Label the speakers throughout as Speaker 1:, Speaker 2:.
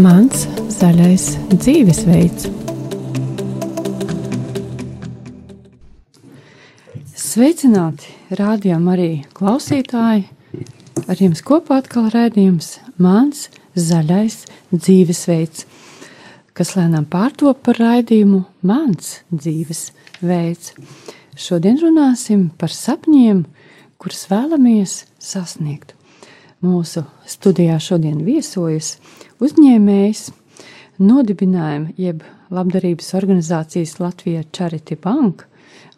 Speaker 1: Mans zaļais dzīvesveids. Sveicināti, rādījām arī klausītāji. Ar jums kopā atkal rādījums Mans zaļais dzīvesveids, kas lēnām pārtop par raidījumu Mans dzīvesveids. Šodien runāsim par sapņiem, kurus vēlamies sasniegt. Mūsu studijā šodien viesojas uzņēmējs, nodibinājuma jeb labdarības organizācijas Latvija Charity Bank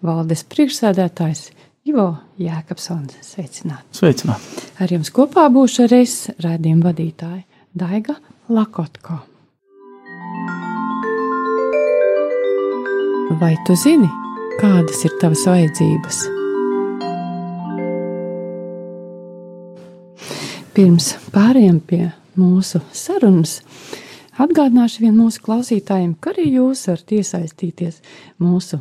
Speaker 1: valdes priekšsēdētājs Ivo Jēkabsons. Sveicināt!
Speaker 2: Sveicināt!
Speaker 1: Ar jums kopā būšu arī es, rādījuma vadītāja Daiga Lakotko. Vai tu zini, kādas ir tavas vajadzības? Pirms pārējām pie mūsu sarunas, atgādināšu vien mūsu klausītājiem, ka arī jūs varat iesaistīties mūsu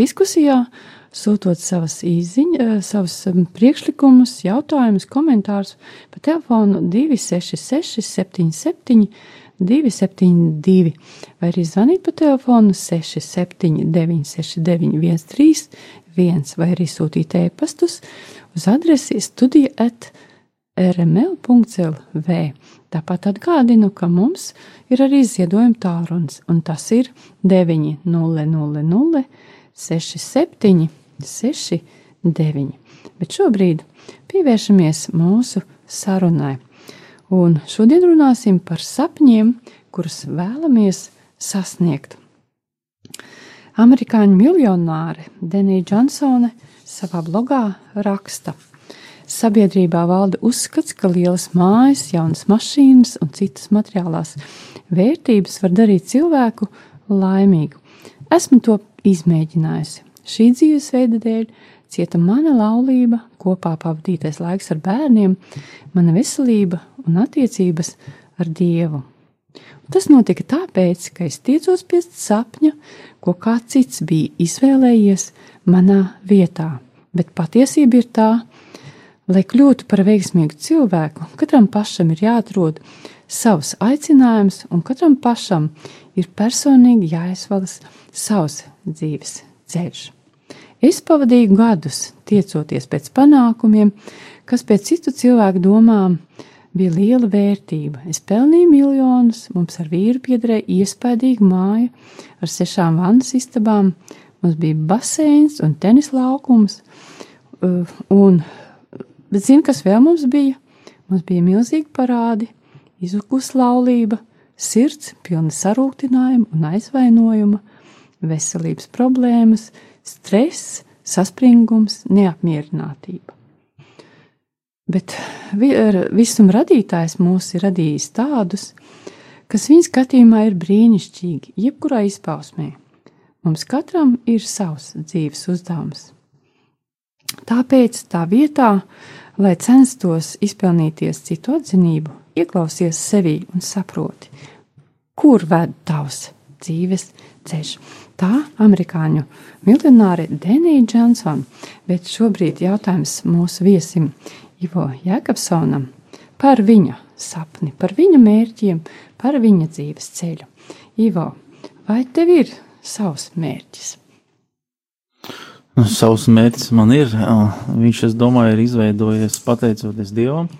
Speaker 1: diskusijā, sūtot savas īziņas, savus priekšlikumus, jautājumus, komentārus pa telefonu 266 77 272 vai arī zvanīt pa telefonu 679 69 131 vai arī sūtīt e-pastus uz adresi studija at rml.lv. Tāpat atgādinu, ka mums ir arī ziedojuma tālrunis, un tas ir 900 67 69. Bet šobrīd pievēršamies mūsu sarunai, un šodien runāsim par sapņiem, kurus vēlamies sasniegt. Amerikāņu miljonāre Denija Džonsone savā blogā raksta – Sabiedrībā valda uzskats, ka lielas mājas, jaunas mašīnas un citas materiālās vērtības var darīt cilvēku laimīgu. Esmu to izmēģinājusi. Šī dzīvesveida dēļ cieta mana laulība, kopā pavadītais laiks ar bērniem, mana veselība un attiecības ar Dievu. Un tas notika tāpēc, ka es tiecos pie sapņa, ko kāds cits bija izvēlējies manā vietā, bet patiesība ir tā, Lai kļūtu par veiksmīgu cilvēku, katram pašam ir jāatrod savs aicinājums, un katram pašam ir personīgi jāizvēlas savs dzīves ceļš. Es pavadīju gadus tiecoties pēc panākumiem, kas pēc citu cilvēku domām bija liela vērtība. Es pelnīju miljonus, mums ar vīru piederēja iespaidīga māja ar sešām vannas istabām, mums bija baseins un tenis laukums, uh, un Bet zini, kas vēl mums bija? Mums bija milzīgi parādi, izukus laulība, sirds pilna sarūktinājuma un aizvainojuma, veselības problēmas, stress, saspringums, neapmierinātība. Bet visuma radītājs mūs ir radījis tādus, kas viņa skatījumā ir brīnišķīgi, jebkurā izpausmē. Mums katram ir savs dzīves uzdevums. Tāpēc tā vietā, lai censtos izpelnīties citu atzinību, ieklausies sevī un saproti, kur ved tavs dzīves ceļš. Tā amerikāņu miljonāre Denija Džonsona, bet šobrīd jautājums mūsu viesim Ivo Jēkabsonam par viņa sapni, par viņa mērķiem, par viņa dzīves ceļu. Ivo, vai tev ir savs mērķis?
Speaker 2: Nu, savs mērķis man ir. Viņš, es domāju, ir izveidojies pateicoties Dievam.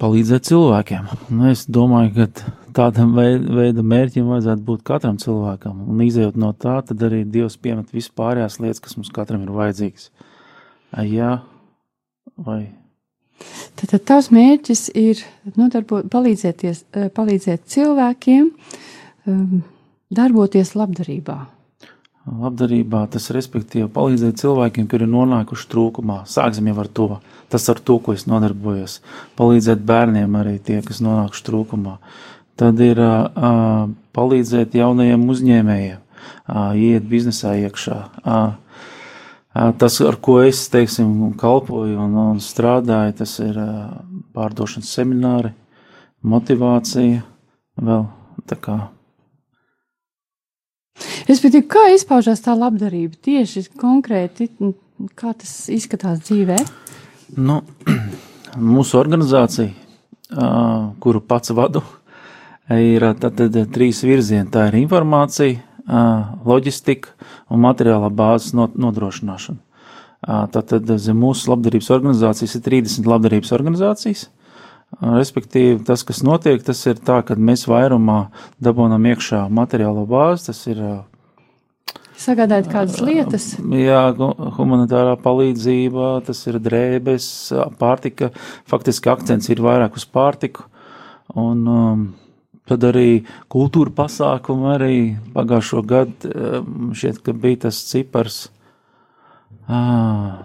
Speaker 2: Palīdzēt cilvēkiem. Nu, es domāju, ka tādam veida mērķim vajadzētu būt katram cilvēkam. Un izējot no tā, tad arī Dievs piemet vispārējās lietas, kas mums katram ir vajadzīgas. Jā, vai
Speaker 1: Tad, tad tavs mērķis ir nodarbot, palīdzēt cilvēkiem, um, darboties labdarībā?
Speaker 2: Labdarībā tas respektīvi palīdzēt cilvēkiem, kuri ir nonākuši trūkumā. Sāksim jau ar to. Tas ar to, ko es nodarbojos. Palīdzēt bērniem arī tie, kas nonākuši trūkumā. Tad ir uh, palīdzēt jaunajiem uzņēmējiem, uh, iet biznesā iekšā. Uh, Tas, ar ko es teiksim, kalpoju un, un strādāju, tas ir pārdošanas semināri, motivācija, vēl tā kā
Speaker 1: Respektīvi, kā izpaužās tā labdarība tieši konkrēti, kā tas izskatās dzīvē?
Speaker 2: Nu, Mūsu organizācija, kuru pats vadu, ir tad, tad, trīs virzieni. Tā ir informācija, loģistika un materiālā bāzes nodrošināšana. Tātad zem mūsu labdarības organizācijas ir 30 labdarības organizācijas. Respektīvi, tas, kas notiek, tas ir tā, ka mēs vairumā dabūnam iekšā materiālo bāzi, tas ir
Speaker 1: sagādāt kādas lietas.
Speaker 2: Jā, humanitārā palīdzība, tas ir drēbes, pārtika. Faktiski akcents ir vairāk uz pārtiku. Un um, tad arī kultūra pasākumi arī pagājušo gadu um, šķiet, ka bija tas cipars. Ah,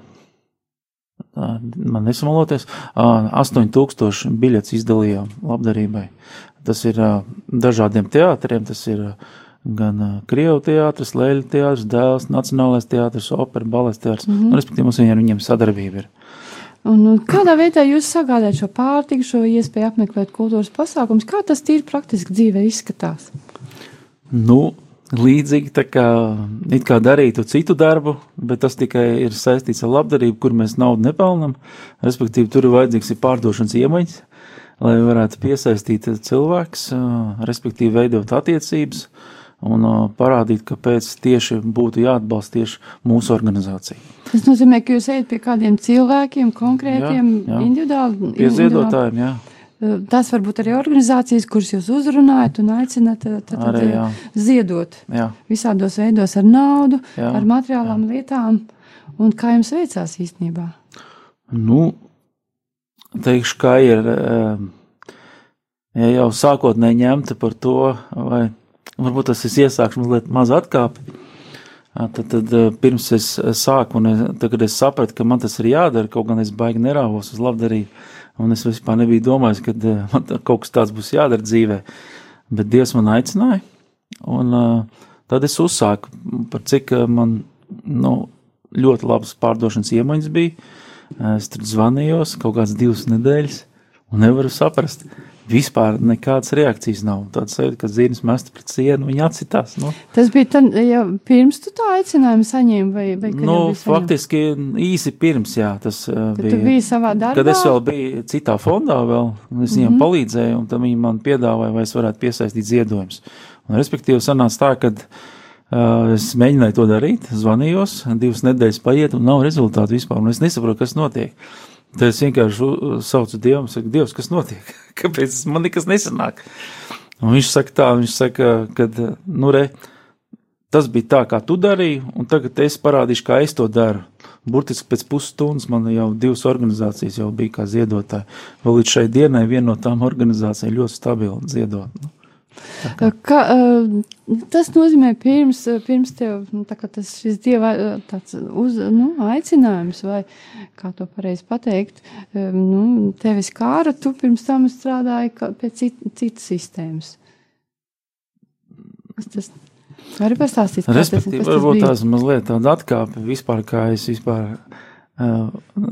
Speaker 2: man nesamaloties, 8000 biļetes izdalījām labdarībai. Tas ir dažādiem teātriem, tas ir gan uh, Krievu teātris, Lēļu teātris, Dēls, Nacionālais teātris, opera, balets teātris. Mm -hmm. un, respektīvi, mums viņiem, viņiem sadarbība ir.
Speaker 1: Un, un kādā veidā jūs sagādājat šo pārtiku, šo iespēju apmeklēt kultūras pasākumus? Kā tas tīri praktiski dzīvē izskatās?
Speaker 2: Nu, līdzīgi tā kā, kā darītu citu darbu, bet tas tikai ir saistīts ar labdarību, kur mēs naudu nepelnām. Respektīvi, tur ir vajadzīgs ir pārdošanas iemaņas, lai varētu piesaistīt cilvēks, respektīvi veidot attiecības un uh, parādīt, kāpēc tieši būtu jāatbalsta tieši mūsu organizācija.
Speaker 1: Tas nozīmē, ka jūs ejat pie kādiem cilvēkiem, konkrētiem, jā, jā. individuāli.
Speaker 2: Pie ziedotājiem, jā.
Speaker 1: Uh, tas var būt arī organizācijas, kuras jūs uzrunājat un aicinat uh, arī, jā. ziedot jā. visādos veidos ar naudu, jā, ar materiālām jā. lietām. Un kā jums veicās īstenībā?
Speaker 2: Nu, teikšu, kā ir, ja jau sākotnēji ņemta par to, vai varbūt tas es iesākšu mazliet maz atkāpi. Tad, tad pirms es sāku, un es, tagad es sapratu, ka man tas ir jādara, kaut gan es baigi nerāvos uz labdarību, un es vispār nebiju domājis, ka man kaut kas tāds būs jādara dzīvē. Bet Dievs man aicināja, un tad es uzsāku, par cik man nu, ļoti labas pārdošanas iemaņas bija. Es tur zvanījos kaut kādas divas nedēļas, un nevaru saprast, vispār nekādas reakcijas nav. Tāds sajūta, ka zīmes mest pret sienu, viņa atsitās. Nu.
Speaker 1: Tas bija tad, ja pirms tu tā aicinājumu saņēmi, vai, vai
Speaker 2: nu, faktiski īsi pirms, jā, tas uh,
Speaker 1: kad bija. Tu biji savā darbā?
Speaker 2: Kad es vēl biju citā fondā vēl, es viņiem mm -hmm. palīdzēju, un tad viņi man piedāvāja, vai es varētu piesaistīt ziedojumus. Un, respektīvi, sanāca tā, ka uh, es mēģināju to darīt, zvanījos, divas nedēļas paiet, un nav rezultātu vispār, un es nesaprotu, kas notiek. Tad es vienkārši saucu Dievu saku, Dievs, kas notiek? Kāpēc man nekas nesanāk? Un viņš saka tā, viņš saka, ka, nu, re, tas bija tā, kā tu darīji, un tagad es parādīšu, kā es to daru. Burtiski pēc pusstundas man jau divas organizācijas jau bija kā ziedotāji. Vēl līdz šai dienai viena no tām organizācijām ļoti stabili ziedot. Nu.
Speaker 1: Ka, tas nozīmē, pirms, pirms tev nu, tas šis dieva tāds uz, nu, aicinājums, vai kā to pareizi pateikt, nu, tevis kāra, tu pirms tam strādāji pie cit, citas sistēmas. Tas vari pastāstīt?
Speaker 2: Respektīvi, tas, varbūt tās mazliet tāda atkāpe vispār, kā es vispār uh,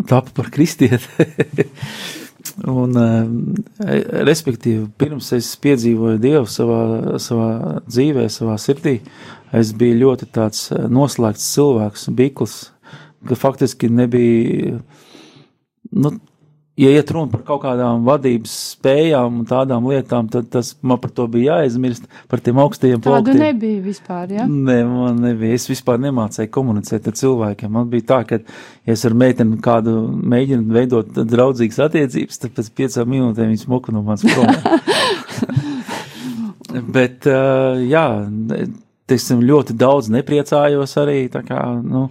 Speaker 2: tapu par kristieti. Un, eh, respektīvi, pirms es piedzīvoju Dievu savā, savā dzīvē, savā sirdī, es biju ļoti tāds eh, noslēgts cilvēks, bikls, ka faktiski nebija, nu, ja iet runa par kaut kādām vadības spējām un tādām lietām, tad tas man par to bija jāaizmirst, par tiem augstajiem
Speaker 1: Tādu plaktiem. nebija vispār, ja?
Speaker 2: Nē, man nebija. Es vispār nemācēju komunicēt ar cilvēkiem. Man bija tā, ka, ja es ar meiteni kādu mēģinu veidot draudzīgas attiecības, tad pēc piecām minūtēm viņas moku no manas prom. Bet, uh, jā, teiksim, ļoti daudz nepriecājos arī, tā kā, nu,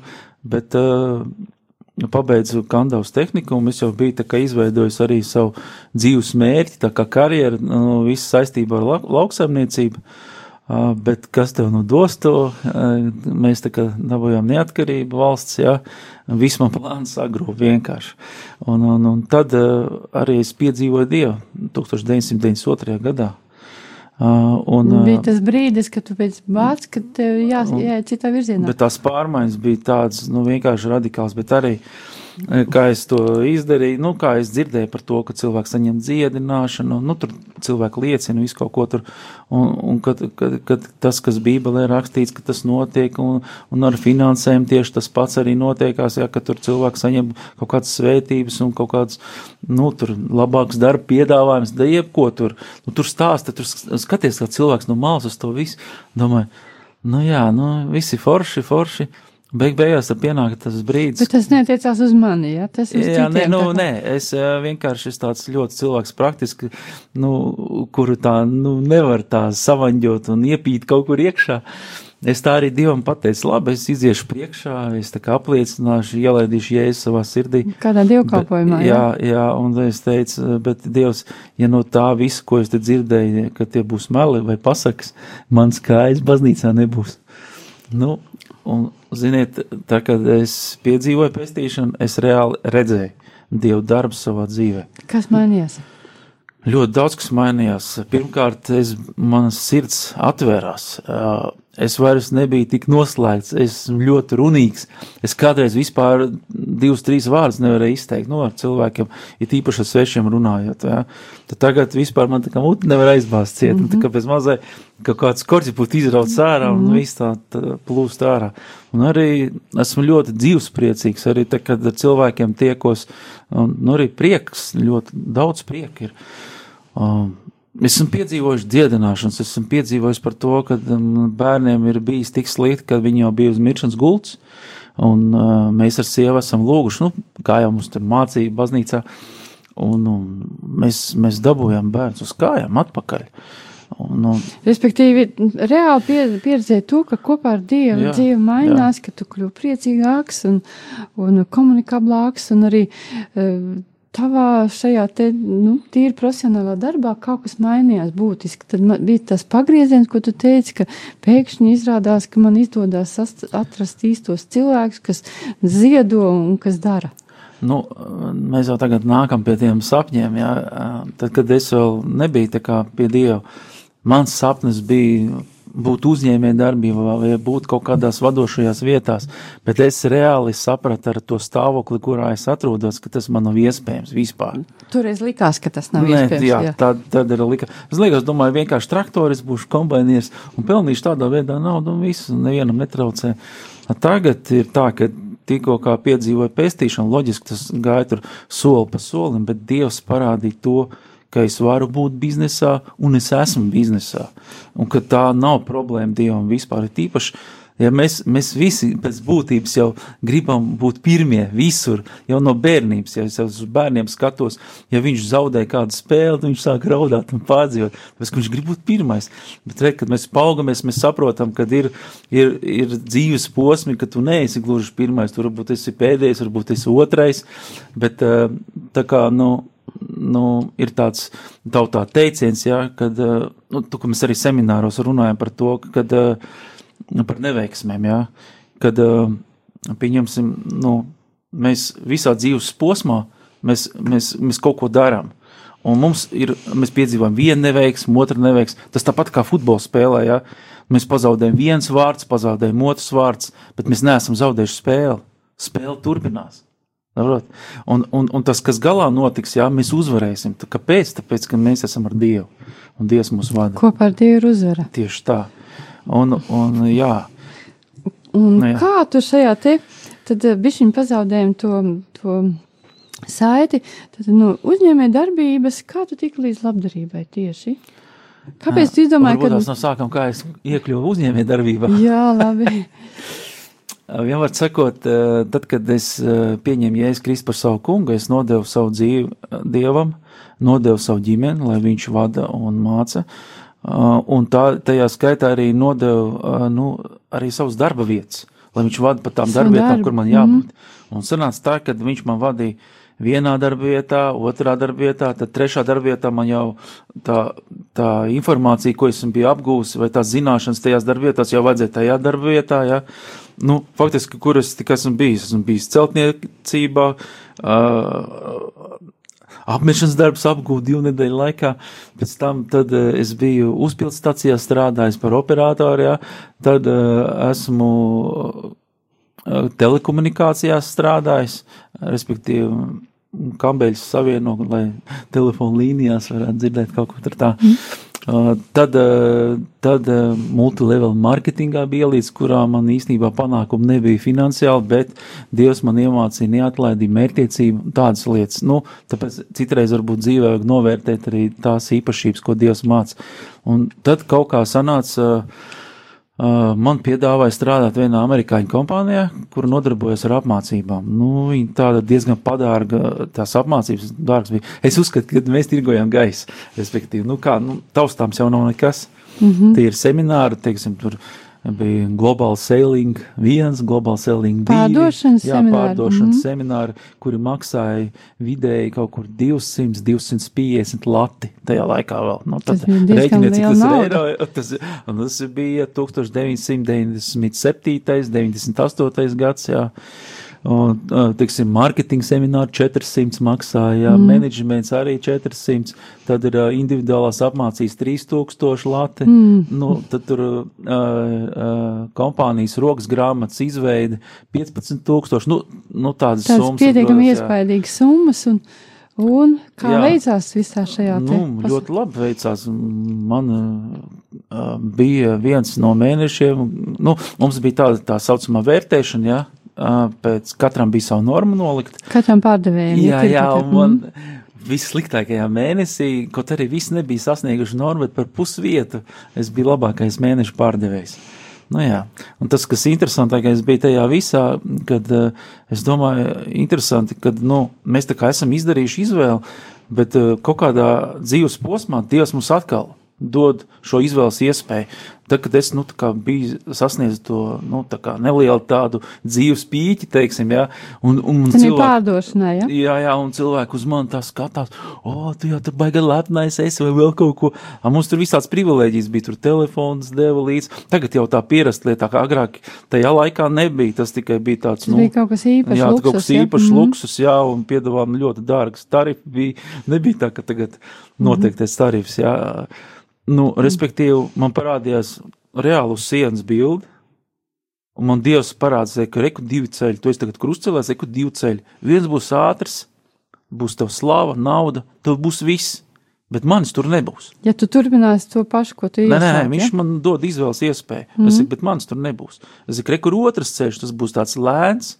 Speaker 2: bet, uh, pabeidzu Kandavas tehniku, un es jau biju izveidojis arī savu dzīves mērķi, tā kā karjeru, nu, visu saistībā ar la lauksaimniecību. Uh, bet kas tev nu dos to? Uh, mēs tā kā dabūjām neatkarību valsts, jā, viss man plāns sagrūp vienkārši. Un, un, un tad uh, arī es piedzīvoju Dievu 1992. gadā.
Speaker 1: Uh, un, uh, bija tas brīdis, kad tu pēc bācis, kad tev jā, jāiet citā virzienā.
Speaker 2: Bet tās pārmaiņas bija tādas, nu, vienkārši radikāls, bet arī kā es to izdarīju, nu, kā es dzirdēju par to, ka cilvēks saņem dziedināšanu, nu, tur cilvēki liecina visu kaut ko tur, un, un kad, kad, kad tas, kas Bībelē rakstīts, ka tas notiek, un, un ar finansēm tieši tas pats arī notiekās, ja, ka tur cilvēks saņem kaut kādas svētības un kaut kāds, nu, tur labāks darba piedāvājums, da jebko tur, nu, tur stāsta, tur skaties, kā cilvēks no malas uz to visu, domāju, nu jā, nu, visi forši, forši, Beig beigās tad pienāk tas brīdis.
Speaker 1: Bet tas netiecās uz mani, ja? Tas uz
Speaker 2: jā, nē, nu,
Speaker 1: tā
Speaker 2: nē, es vienkārši esmu tāds ļoti cilvēks praktiski, nu, kuru tā, nu, nevar tā savaņģot un iepīt kaut kur iekšā. Es tā arī Dievam pateicu, labi, es iziešu priekšā, es tā kā apliecināšu, ielaidīšu jēzu savā sirdī.
Speaker 1: Kādā dievkalpojumā,
Speaker 2: Bet- jā, jā, un es teicu, bet Dievs, ja no tā visa, ko es te dzirdēju, ka tie būs meli vai pasakas, mans kājas baznīcā nebūs. Nu, un, ziniet, tā kad es piedzīvoju pestīšanu, es reāli redzēju Dievu darbu savā dzīvē.
Speaker 1: Kas mainījās?
Speaker 2: Ļoti daudz kas mainījās. Pirmkārt, es, manas sirds atvērās. Es vairs nebiju tik noslēgts, es esmu ļoti runīgs. Es kādreiz vispār divus, trīs vārdus nevarēju izteikt no ar cilvēkiem, ir īpaši ar svešiem runājot. Ja? Tad tagad vispār man tā kā muti nevar aizbāzt ciet, mm -hmm. tā kā pēc mazai, ka kāds korķis būtu izrauts ārā un mm -hmm. viss tā, tā plūst ārā. Un arī esmu ļoti dzīvespriecīgs, arī te, kad ar cilvēkiem tiekos, un nu, arī prieks, ļoti daudz prieka ir. Um, esmu piedzīvojis dziedināšanas, es esmu piedzīvojis par to, ka um, bērniem ir bijis tik slikti, ka viņi jau bija uz miršanas gults, un uh, mēs ar sievu esam lūguši, nu, kā jau mums tur mācīja baznīcā, un, un mēs, mēs dabūjām bērns uz kājām atpakaļ. Un, un,
Speaker 1: Respektīvi, reāli pie, pieredzēja to, ka kopā ar Dievu
Speaker 2: Jā,
Speaker 1: dzīve mainās, ka tu kļūsi priecīgāks un, un komunikablāks, un arī uh, tavā šajā te, nu, tīri profesionālā darbā kaut kas mainījās būtiski. Tad man bija tas pagrieziens, ko tu teici, ka pēkšņi izrādās, ka man izdodas atrast īstos cilvēkus, kas ziedo un kas dara.
Speaker 2: Nu, mēs jau tagad nākam pie tiem sapņiem. Jā. Tad, kad es vēl nebiju pie Dieva, mans sapnis bija būt uzņēmēji darbībā vai būt kaut kādās vadošajās vietās, bet es reāli sapratu ar to stāvokli, kurā es atrodos, ka tas man nav iespējams vispār.
Speaker 1: Toreiz likās, ka tas nav
Speaker 2: Nē,
Speaker 1: iespējams.
Speaker 2: jā,
Speaker 1: jā.
Speaker 2: tad, tad ir lika. Es liekas, domāju, vienkārši traktoris būšu kombainieris un pelnīšu tādā veidā naudu un visu, un nevienam netraucē. Tagad ir tā, ka tikko kā piedzīvoju pestīšanu, loģiski tas gāja tur soli pa solim, bet Dievs parādīja to, ka es varu būt biznesā un es esmu biznesā. Un ka tā nav problēma Dievam vispār. Tīpaši, ja mēs, mēs visi pēc būtības jau gribam būt pirmie visur, jau no bērnības, ja es uz bērniem skatos, ja viņš zaudē kādu spēli, viņš sāk raudāt un pārdzīvot, tāpēc, ka viņš grib būt pirmais. Bet, re, kad mēs paugamies, mēs saprotam, ka ir, ir, ir dzīves posmi, ka tu neesi gluži pirmais, tu varbūt esi pēdējais, varbūt esi otrais, bet eh, tā kā, nu, nu, ir tāds tautā teiciens, ja, kad, eh, nu, tu, ka mēs arī semināros runājam par to, kad, eh, par neveiksmēm, ja, kad, eh, pieņemsim, nu, mēs visā dzīves posmā, mēs, mēs, mēs kaut ko darām. Un mums ir, mēs piedzīvojam vienu neveiksmu, otru neveiksmu. Tas tāpat kā futbola spēlē, ja mēs pazaudējam viens vārds, pazaudējam otrs vārds, bet mēs neesam zaudējuši spēli. Spēle turpinās. Un, un, un tas, kas galā notiks, jā, mēs uzvarēsim. Kāpēc? Tāpēc, ka mēs esam ar Dievu. Un Dievs mūs vada.
Speaker 1: Kopā ar Dievu ir uzvara.
Speaker 2: Tieši tā. Un, un jā,
Speaker 1: Un
Speaker 2: Nu jā.
Speaker 1: kā tu šajā te, tad bišķiņ pazaudējumi to, to saiti, tad nu, uzņēmē darbības, kā tu tik līdz labdarībai tieši? Kāpēc tu izdomāji,
Speaker 2: Varbūt
Speaker 1: ka...
Speaker 2: tās no sākuma, kā es iekļuvu uzņēmē darbībā.
Speaker 1: Jā, labi.
Speaker 2: Vienmēr sakot, eh, tad, kad es pieņēmu Jēzus Kristu par savu kungu, es nodevu savu dzīvi Dievam, nodevu savu ģimeni, lai viņš vada un māca. Un tā, tajā skaitā arī nodevu nu, arī savus darba vietas, lai viņš vada pa tām darba vietām, kur man jābūt. Un sanāca tā, ka viņš man vadīja vienā darba vietā, otrā darba vietā, tad trešā darba vietā man jau tā, tā informācija, ko esmu biju apgūs, vai tās zināšanas tajās darba vietās jau vajadzēja tajā darba vietā, ja. Nu, faktiski, kur es tikai esmu bijis, esmu bijis celtniecībā, uh, apmešanas darbs apgūtu divu nedēļu laikā. Pēc tam tad, uh, es biju uzpildstācijā strādājis par operātoru, ja. tad uh, esmu telekomunikācijās strādājis, respektīvi, kabeļus savieno, lai telefonu līnijās varētu dzirdēt kaut ko tā. Mm. Uh, tad, uh, tad uh, multilevel marketingā bija līdz kurā man īstenībā panākumi nebija finansiāli, bet Dievs man iemācīja neatlaidību, mērķtiecību, tādas lietas. Nu, tāpēc citreiz varbūt dzīvē vajag novērtēt arī tās īpašības, ko Dievs māca. Un tad kaut kā sanāca, Uh, man piedāvāja strādāt vienā amerikāņu kompānijā, kur nodarbojas ar apmācībām. Nu, viņa tāda diezgan padārga, tās apmācības dārgas bija. Es uzskatu, ka mēs tirgojam gaisu, respektīvi, nu kā, nu, taustāms jau nav nekas. Mm -hmm. Tie ir semināri, teiksim, tur bija Global Sailing 1, Global Sailing 2.
Speaker 1: Pārdošanas jā, semināri.
Speaker 2: Pārdošanas mm -hmm. semināri, kuri maksāja vidēji kaut kur 200, 250 lati tajā laikā vēl. Nu, tad rēķiniet, cik tas ir eiro. Tas, tas bija 1997, 98 gads, jā. Un, teiksim, mārketinga semināri 400 maksāja, mm. menedžments arī 400, tad ir individuālās apmācības 3000 lati, mm. nu, tad tur uh, uh, kompānijas rokas grāmatas izveide 15 tūkstoši, nu, nu tādas
Speaker 1: Tāds summas. pietiekami iespaidīgas summas un, un kā jā. veicās visā šajā te?
Speaker 2: Nu, ļoti labi veicās. Man uh, bija viens no mēnešiem, nu, mums bija tāda tā saucamā vērtēšana, jā, ja, pēc katram bija savu normu nolikt.
Speaker 1: Katram pārdevējam.
Speaker 2: Jā, jā, un man mm. vissliktākajā mēnesī, kaut arī viss nebija sasnieguši normu, bet par pusvietu es biju labākais mēneša pārdevējs. Nu jā, un tas, kas interesantākais bija tajā visā, kad es domāju, interesanti, kad, nu, mēs tā kā esam izdarījuši izvēli, bet kaut kādā dzīves posmā Dievs mums atkal dod šo izvēles iespēju. Tad, kad es nu, biju sasniedzis to nu, tā nelielu tādu dzīves pīķi, teiksim, jā, un, un
Speaker 1: cilvēki, pārdošanai, ja?
Speaker 2: jā, jā, un cilvēki uz mani tā skatās, o, tu jau tur baigi lepnais esi vai vēl kaut ko. A, mums tur visāds privilēģijas bija, tur telefons deva līdz. Tagad jau tā pierast lietā, kā agrāk tajā laikā nebija, tas tikai bija tāds,
Speaker 1: tas nu, bija kaut kas īpašs,
Speaker 2: jā,
Speaker 1: luksus,
Speaker 2: kaut kas īpašs ja? luksus, jā, un piedāvājumi ļoti dārgs tarifi bija, nebija tā, ka tagad noteiktais tarifs, jā. Mm. Nu, respektīvi, man parādījās reāli uz sienas bildi, un man Dievs parādīja, ka reku divi ceļi, tu esi tagad krustcelēs, reku divi ceļi. Viens būs ātrs, būs tev slava, nauda, tev būs viss. Bet manis tur nebūs.
Speaker 1: Ja tu turpināsi to pašu, ko tu
Speaker 2: iesāki. Nē, nē, viņš ja? man dod izvēles iespēju. Mm -hmm. Es bet manis tur nebūs. Es saku, rekur otrs ceļš, tas būs tāds lēns,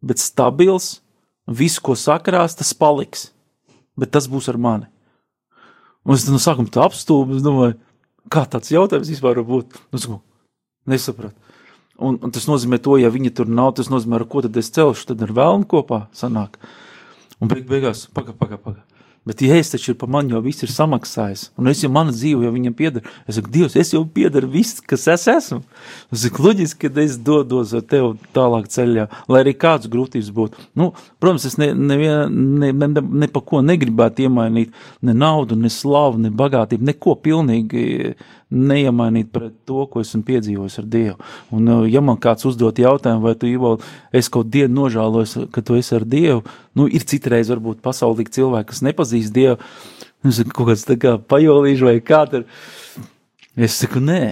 Speaker 2: bet stabils. Visu, ko sakrās, tas paliks. Bet tas būs ar mani. Un es no sākuma tā apstulbu, es domāju, kā tāds jautājums vispār var būt. Nu, saku, nesapratu. Un, un tas nozīmē to, ja viņi tur nav, tas nozīmē, ar ko tad es celšu, tad ar vēlnu kopā sanāk. Un beig beigās, paga, paga, paga. Bet Jēzus taču ir par mani jau viss ir samaksājis. Un es jau mana dzīve jau viņam pieder. Es saku, Dievs, es jau piederu viss, kas es esmu. Tas ir loģiski, ka es dodos ar tevi tālāk ceļā, lai arī kādas grūtības būtu. Nu, protams, es ne, nevien, ne, ne, ne, ne pa ko negribētu iemainīt ne naudu, ne slavu, ne bagātību, neko pilnīgi neiemainīt pret to, ko esmu piedzīvojis ar Dievu. Un, uh, ja man kāds uzdot jautājumu, vai tu Ivo, es kaut dienu nožēlojos, ka tu esi ar Dievu, nu, ir citreiz varbūt pasaulīgi cilvēki, kas nepazīst Dievu, saku, kaut kāds tā kā pajolīši vai kā tur. Es saku, nē.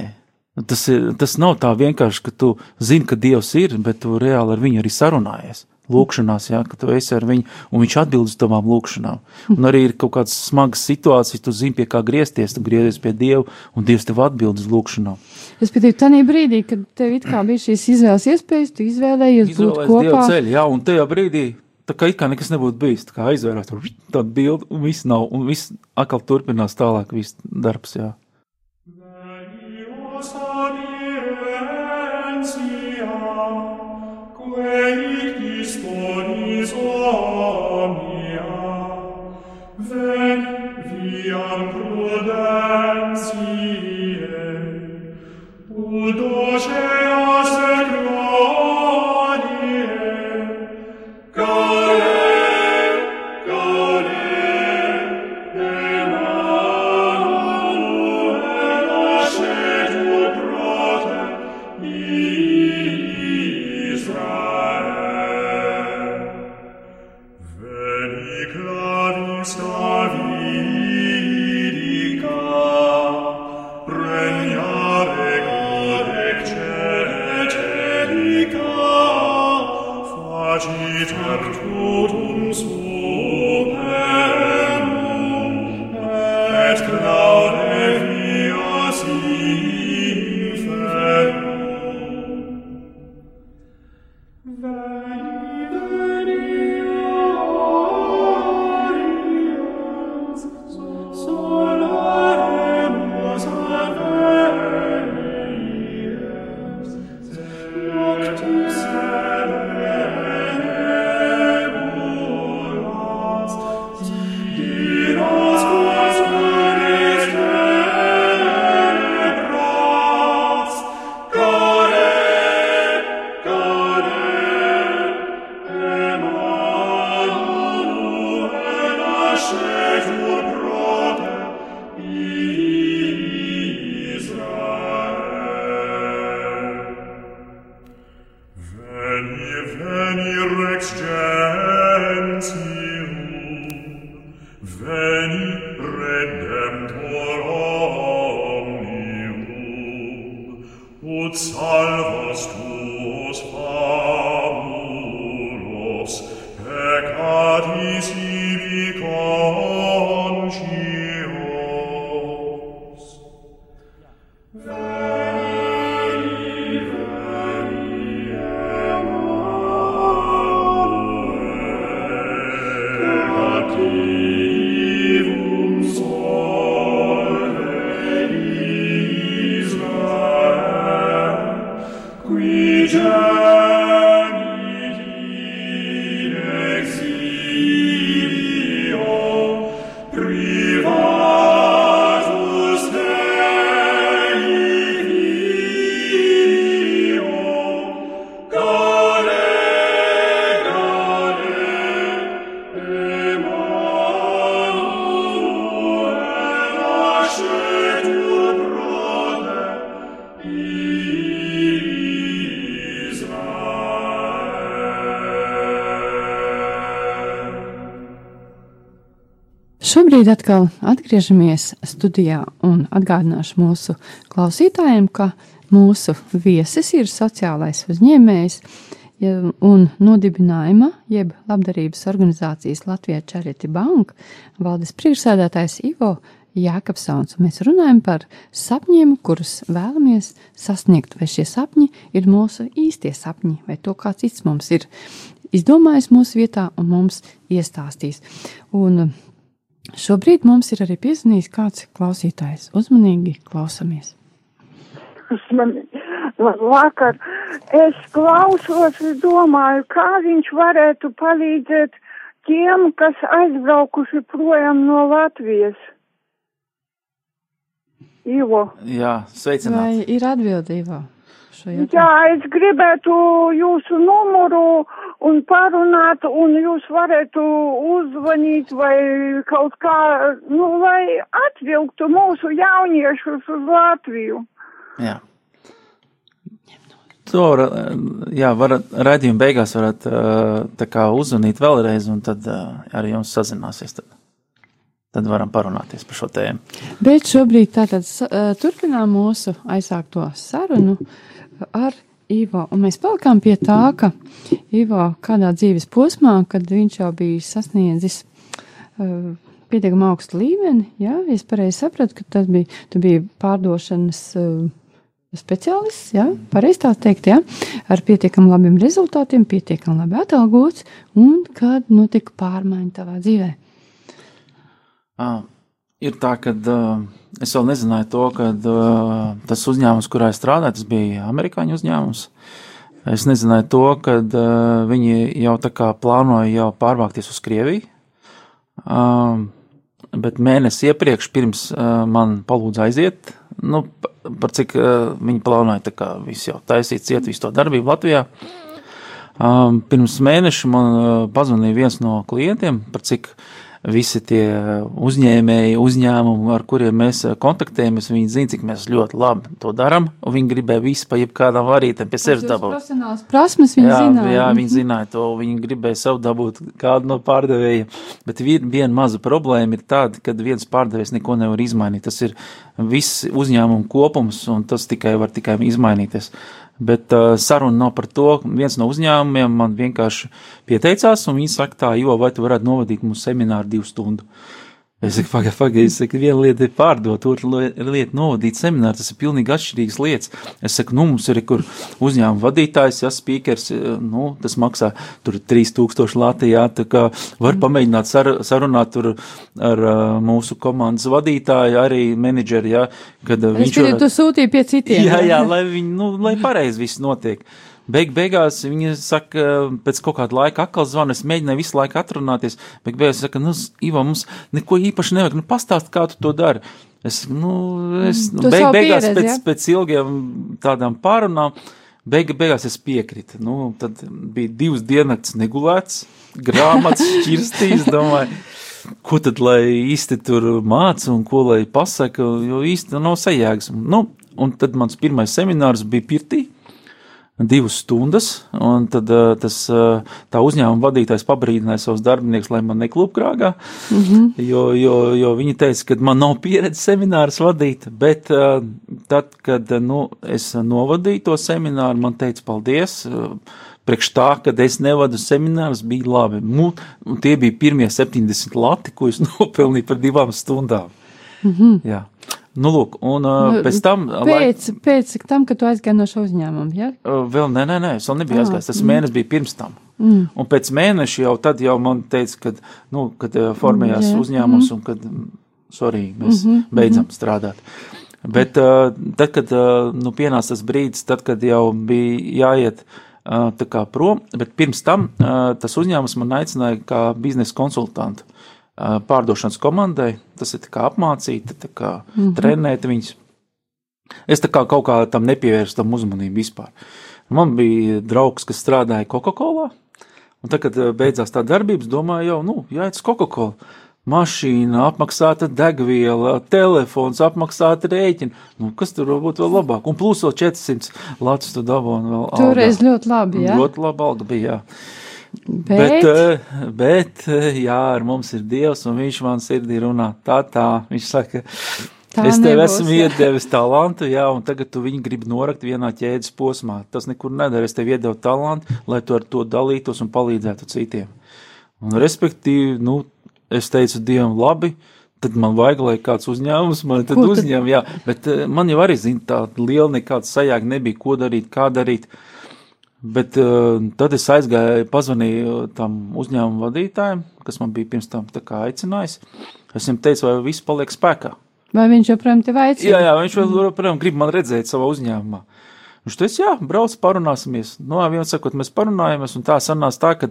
Speaker 2: Tas, ir, tas nav tā vienkārši, ka tu zini, ka Dievs ir, bet tu reāli ar viņu arī sarunājies lūkšanās, ja, ka tu esi ar viņu, un viņš atbild uz tavām lūkšanām. Un arī ir kaut kādas smagas situācijas, tu zini, pie kā griezties, tu griezies pie Dieva, un Dievs tev atbild uz lūkšanām.
Speaker 1: Es pietīju, tanī brīdī, kad tev it kā bija šīs izvēles iespējas, tu izvēlējies būt kopā.
Speaker 2: Dieva ceļu, jā, un tajā brīdī, tā kā it kā nekas nebūtu bijis, tā kā aizvērās tur tādu bildi, un viss nav, un viss atkal turpinās tālāk, viss darbs, jā.
Speaker 1: Christus Šobrīd atkal atgriežamies studijā un atgādināšu mūsu klausītājiem, ka mūsu viesis ir sociālais uzņēmējs un nodibinājuma, jeb labdarības organizācijas Latvijas Charity Bank valdes priekšsēdētājs Ivo Jākapsauns. Mēs runājam par sapņiem, kurus vēlamies sasniegt, vai šie sapņi ir mūsu īstie sapņi, vai to kāds cits mums ir izdomājis mūsu vietā un mums iestāstīs. Un Šobrīd mums ir arī piezvanījis kāds klausītājs. Uzmanīgi klausamies.
Speaker 3: Man, vakar es klausos, es domāju, kā viņš varētu palīdzēt tiem, kas aizbraukuši projām no Latvijas. Ivo.
Speaker 2: Jā, sveicināti.
Speaker 1: Vai ir atbildība?
Speaker 3: Jā, es gribētu jūsu numuru un parunāt, un jūs varētu uzzvanīt vai kaut kā, nu, lai atvilktu mūsu jauniešus uz Latviju.
Speaker 2: Jā. To var, jā, varat, raidījuma beigās varat tā kā uzzvanīt vēlreiz, un tad arī jums sazināsies. Tad, tad varam parunāties par šo tēmu.
Speaker 1: Bet šobrīd tātad turpinām mūsu aizsākto sarunu ar Ivo. Un mēs palikām pie tā, ka Ivo kādā dzīves posmā, kad viņš jau bija sasniedzis uh, pietiekami augstu līmeni, jā, es pareizi sapratu, ka tas bija, tu biji pārdošanas uh, speciālists, jā, pareizi tā teikt, jā, ar pietiekami labiem rezultātiem, pietiekami labi atalgots, un kad notika pārmaiņa tavā dzīvē?
Speaker 2: Ah, ir tā, ka uh, es vēl nezināju to, ka uh, tas uzņēmums, kurā es strādāju, tas bija amerikāņu uzņēmums. Es nezināju to, ka uh, viņi jau tā kā plānoja jau pārvākties uz Krieviju. Um, bet mēnesi iepriekš, pirms uh, man palūdza aiziet, nu, par cik uh, viņi plānoja tā kā visu jau taisīt, ciet visu to darbību Latvijā. Um, pirms mēneša man uh, pazvanīja viens no klientiem, par cik uh, visi tie uzņēmēji, uzņēmumi, ar kuriem mēs kontaktējamies, viņi zina, cik mēs ļoti labi to darām, viņi gribēja visu pa jebkādām varītēm pie sevis dabūt.
Speaker 1: Profesionāls prasmes viņi
Speaker 2: jā,
Speaker 1: zināja.
Speaker 2: Jā, viņi zināja to, viņi gribēja sev dabūt kādu no pārdevējiem, bet viena maza problēma ir tāda, ka viens pārdevējs neko nevar izmainīt. Tas ir viss uzņēmumu kopums, un tas tikai var tikai izmainīties. Bet uh, saruna nav par to. Viens no uzņēmumiem man vienkārši pieteicās, un viņi saka, tā, jo vai tu varētu novadīt mūsu semināru divu stundu. Es saku, pagaidi, pagaidi, es saku, viena lieta ir pārdot, otra lieta novadīt semināru, tas ir pilnīgi atšķirīgas lietas. Es saku, nu, mums ir, kur uzņēmuma vadītājs, ja spīkers, nu, tas maksā tur 3000 Latvijā, tā kā var pamēģināt sar, sarunāt tur ar uh, mūsu komandas vadītāju, arī menedžeri, ja, kad
Speaker 1: es viņš. Es var... tu sūtīji pie citiem.
Speaker 2: Jā, jā, lai viņi, nu, lai pareizi viss notiek. Beig beigās viņa saka, pēc kaut kāda laika atkal zvana, es mēģināju visu laiku atrunāties, beig beigās saka, nu, Ivo, mums neko īpaši nevajag, nu, pastāst, kā tu to dari. Es, nu, es, nu, beig beigās pieredzi, pēc, ja? pēc ilgiem tādām pārunām, beiga beigās es piekritu. Nu, tad bija divas diennakts negulēts, grāmatas šķirstīs, domāju ko tad lai īsti tur māca un ko lai pasaka, jo īsti nav sajēgas. Nu, un tad mans pirmais seminārs bija pirtī divas stundas, un tad uh, tas, uh, tā uzņēmuma vadītājs pabrīdināja savus darbiniekus, lai man neklupkrāgā, mm -hmm. jo, jo, jo viņi teica, ka man nav pieredze seminārus vadīt, bet uh, tad, kad nu, es novadīju to semināru, man teica paldies. Uh, Priekš tā, kad es nevadu seminārus, bija labi. Nu, tie bija pirmie 70 lati, ko es nopelnīju par divām stundām. Mm -hmm. Jā. Nu, lūk, un uh, pēc tam.
Speaker 1: Pēc, lai... pēc tam, kad tu aizgāji no šo uzņēmumu, ja?
Speaker 2: Vēl nē, nē, nē, es vēl nebiju ah, aizgājis. Tas mm. mēnesis bija pirms tam. Mm. Un pēc mēneša jau tad jau man teica, kad, nu, kad formējās mm, uzņēmums mm. un kad, sorry, mēs mm -hmm, beidzam mm -hmm. strādāt. Bet tad, kad nu, pienāca tas brīdis, tad, kad jau bija jāiet tā kā prom, bet pirms tam tas uzņēmums man aicināja kā biznesa konsultantu pārdošanas komandai. Tas ir kā apmācīt, tā kā mm -hmm. trenēt viņus. Es kā kaut kā tam nepievērstu tam uzmanību vispār. Man bija draugs, kas strādāja Coca-Cola, un tad, kad beidzās tā darbības, domāju, jau, nu, jāiet uz Coca-Cola. Mašīna, apmaksāta degviela, telefons, apmaksāta rēķina. Nu, kas tur varbūt vēl labāk? Un plus vēl 400 lats tu dabūji.
Speaker 1: Toreiz ļoti labi, jā.
Speaker 2: Ļoti labi alga bija, jā. Bet, bet, eh, bet, eh, jā, ar mums ir Dievs, un Viņš man sirdī runā tā, tā. Viņš saka, tā es tev nebūs, esmu jā. iedevis talantu, jā, un tagad tu viņu gribi norakt vienā ķēdes posmā. Tas nekur nedara. Es tev iedevu talantu, lai tu ar to dalītos un palīdzētu citiem. Un, respektīvi, nu, es teicu Dievam, labi, tad man vajag, lai kāds uzņēmums man tad uzņem, jā, bet eh, man jau arī, zin, tā liela nekāda sajāga nebija, ko darīt, kā darīt. Uh, Bet uh, tad es aizgāju, pazvanīju tam uzņēmumu vadītājiem, kas man bija pirms tam aicinājis. Es viņam teicu, vai viss paliek spēkā.
Speaker 1: Vai viņš joprojām te aicina?
Speaker 2: Jā, jā, viņš joprojām grib man redzēt savā uzņēmumā. Viņš teica, jā, brauc, parunāsimies. No nu, vienas sakot, mēs parunājamies, un tā sanāca tā, ka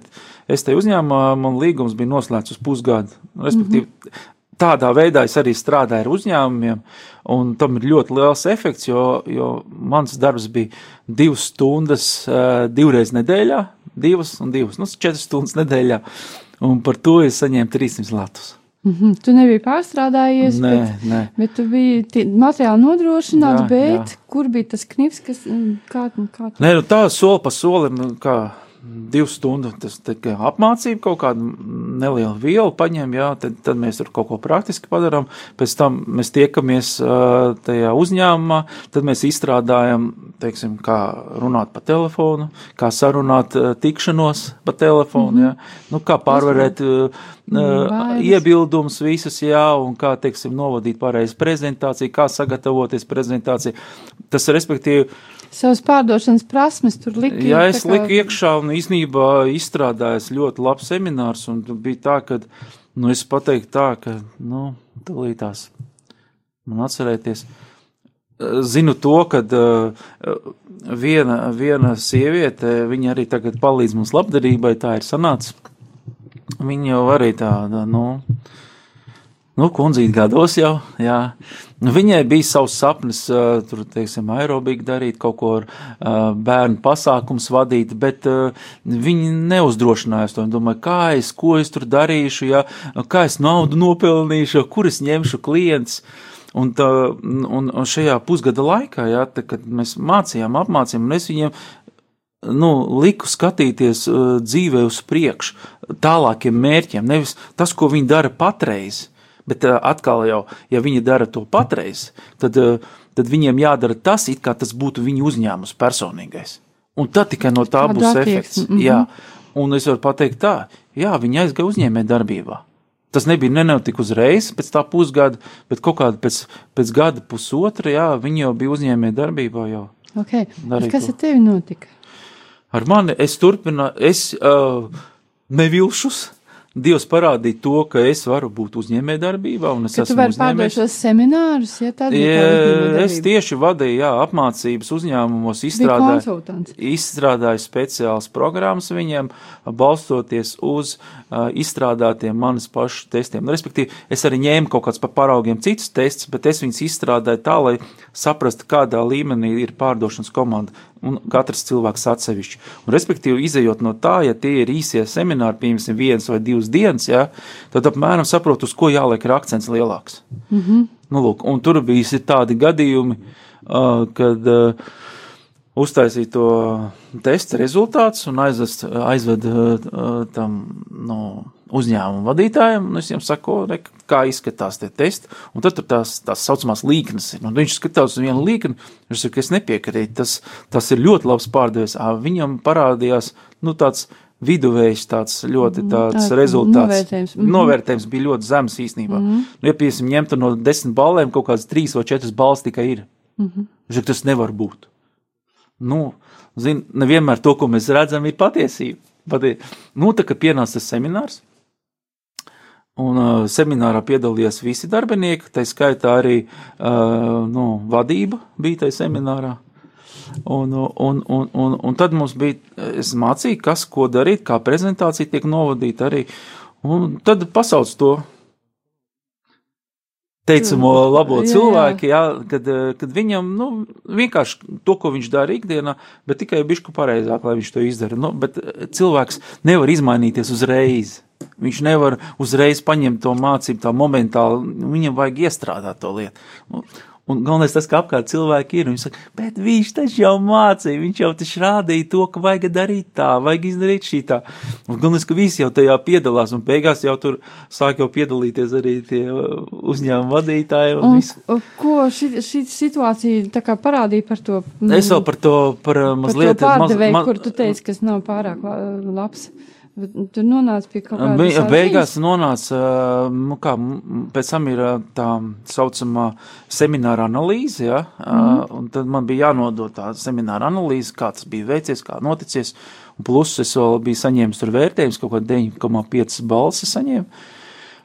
Speaker 2: es te uzņēmumā, man līgums bija noslēgts uz pusgadu. Respektīvi, mm -hmm tādā veidā es arī strādāju ar uzņēmumiem, un tam ir ļoti liels efekts, jo, jo mans darbs bija divas stundas, uh, divreiz nedēļā, divas un divas, nu, četras stundas nedēļā, un par to es saņēmu 300 latus.
Speaker 1: Mm -hmm. Tu nebiji pārstrādājies,
Speaker 2: nē, bet, nē.
Speaker 1: bet tu biji materiāli nodrošināts, jā, bet jā. kur bija tas knips, kas kā, kā tu...
Speaker 2: Nē, nu tā soli pa solim, nu, kā divu stundu tas apmācība, kaut kādu nelielu vielu paņem, jā, tad, tad mēs tur kaut ko praktiski padarām. Pēc tam mēs tiekamies uh, tajā uzņēmumā, tad mēs izstrādājam, teiksim, kā runāt pa telefonu, kā sarunāt uh, tikšanos pa telefonu, mm -hmm. jā, nu, kā pārvarēt uh, uh, iebildumus visus, jā, un kā, teiksim, novadīt pareizi prezentāciju, kā sagatavoties prezentāciju. Tas, respektīvi,
Speaker 1: savas pārdošanas prasmes tur lika.
Speaker 2: Jā, es liku iekšā un īsnībā izstrādājos ļoti labs seminārs, un bija tā, ka, nu, es pateiktu tā, ka, nu, dalītās man atcerēties. Zinu to, ka uh, viena, viena sieviete, viņa arī tagad palīdz mums labdarībai, tā ir sanāca. Viņa jau arī tāda, nu, nu, kundzīt gados jau, jā. Viņai bija savs sapnis, uh, tur, teiksim, aerobīgi darīt, kaut ko ar uh, bērnu pasākums vadīt, bet uh, viņi neuzdrošinājās to. Viņi domāja, kā es, ko es tur darīšu, ja, kā es naudu nopelnīšu, kur es ņemšu klients. Un, tā, un, un šajā pusgada laikā, ja, tā, kad mēs mācījām, apmācījām, un es viņiem nu, liku skatīties uh, dzīvē uz priekšu, tālākiem mērķiem, nevis tas, ko viņi dara patreiz, Bet uh, atkal, jau, ja viņi dara to patreiz, tad uh, tad viņiem jādara tas, it kā tas būtu viņu uzņēmums personīgais. Un tad tikai no tā
Speaker 1: Kādu
Speaker 2: būs
Speaker 1: attieksmi,
Speaker 2: efekts.
Speaker 1: mhm.
Speaker 2: Jā, un es varu pateikt tā, jā, viņi aizgāja uzņēmē darbībā. Tas nebija nenotika uzreiz, pēc tā pusgada, bet kaut kāda pēc, pēc gada, pusotra, jā, viņi jau bija uzņēmē darbībā jau.
Speaker 1: Okay. Kas ar tevi notika?
Speaker 2: Ar mani es turpināju, es uh, nevilšus. Dievs parādīja to, ka es varu būt uzņēmē darbībā, un es
Speaker 1: Ka
Speaker 2: esmu uzņēmējs.
Speaker 1: šos seminārus, ja tad
Speaker 2: Ja, es tieši vadīju jā, apmācības uzņēmumos, izstrādāju, izstrādāju speciālas programmas viņiem, balstoties uz uh, izstrādātiem manas pašu testiem. Nu, respektīvi, es arī ņēmu kaut kādus pa paraugiem citus testus, bet es viņus izstrādāju tā, lai saprastu, kādā līmenī ir pārdošanas komanda un katrs cilvēks atsevišķi. Un, respektīvi, izējot no tā, ja tie ir īsie semināri, piemēram, viens vai divas dienas, ja, tad apmēram saprotu, uz ko jāliek akcents lielāks. Mm -hmm. nu, lūk, un tur bija tādi gadījumi, uh, kad uh, uztaisīja to testa rezultātus un aizvest, aizved uh, tam no, uzņēmuma vadītājiem. Un es viņam saku, re, kā izskatās tie testi. Un tad tur tās tā saucamās līknes ir. Un viņš skatās uz vienu līkni, viņš saka, es nepiekrītu, tas, tas ir ļoti labs pārdevējs. Ā, Viņam parādījās nu, tāds viduvējs, tāds ļoti tāds
Speaker 1: tā,
Speaker 2: rezultāts.
Speaker 1: novērtējums, mhm.
Speaker 2: Novērtējums bija ļoti zems īstenībā. Nu, ja, piemēram, ņemtu no desmit balēm, kaut kādas trīs vai četras balvas tikai ir. Viņš saka, tas nevar būt. Nu, zin, nevienmēr to, ko mēs redzam, ir patiesība. Patie... Nu, tā kā pienāca seminārs, un uh, seminārā piedalījās visi darbinieki, tā skaitā arī uh, nu, vadība bija tajā seminārā. Un, un, un, un, un tad mums bija, es mācīju, kas ko darīt, kā prezentācija tiek novadīta arī. Un tad pasauc to teicamo labo
Speaker 1: Jā, jā.
Speaker 2: cilvēku, jā, kad, eh, kad viņam nu, vienkārši to, ko viņš dara ikdienā, bet tikai bišku pareizāk, lai viņš to izdara. Nu, bet eh, cilvēks nevar izmainīties uzreiz. Viņš nevar uzreiz paņemt to mācību tā momentāli, viņam vajag iestrādāt to lietu. Nu, Un galvenais tas, ka apkārt cilvēki ir. Viņi saka, bet viņš taču jau mācīja, viņš jau taču rādīja to, ka vajag darīt tā, vajag izdarīt šī tā. Un galvenais, ka visi jau tajā piedalās, un beigās jau tur sāk jau piedalīties arī tie uh, uzņēmuma vadītāji. Un
Speaker 1: Un, un ko šī, šī situācija tā kā parādīja par to?
Speaker 2: Es vēl par to, par uh,
Speaker 1: par
Speaker 2: mazliet.
Speaker 1: to pārdevēju,
Speaker 2: maz-
Speaker 1: kur tu teici, kas nav pārāk la- labs. Bet Tur nonāca pie kaut
Speaker 2: Be,
Speaker 1: kādas
Speaker 2: beigās nonāca, uh, nu kā, pēc tam ir tā saucamā semināra analīze, ja, mm. un tad man bija jānodod tā semināra analīze, kā tas bija veicies, kā noticies, un plus es vēl biju saņēmis tur vērtējums, kaut kā 9,5 balsi saņēmu.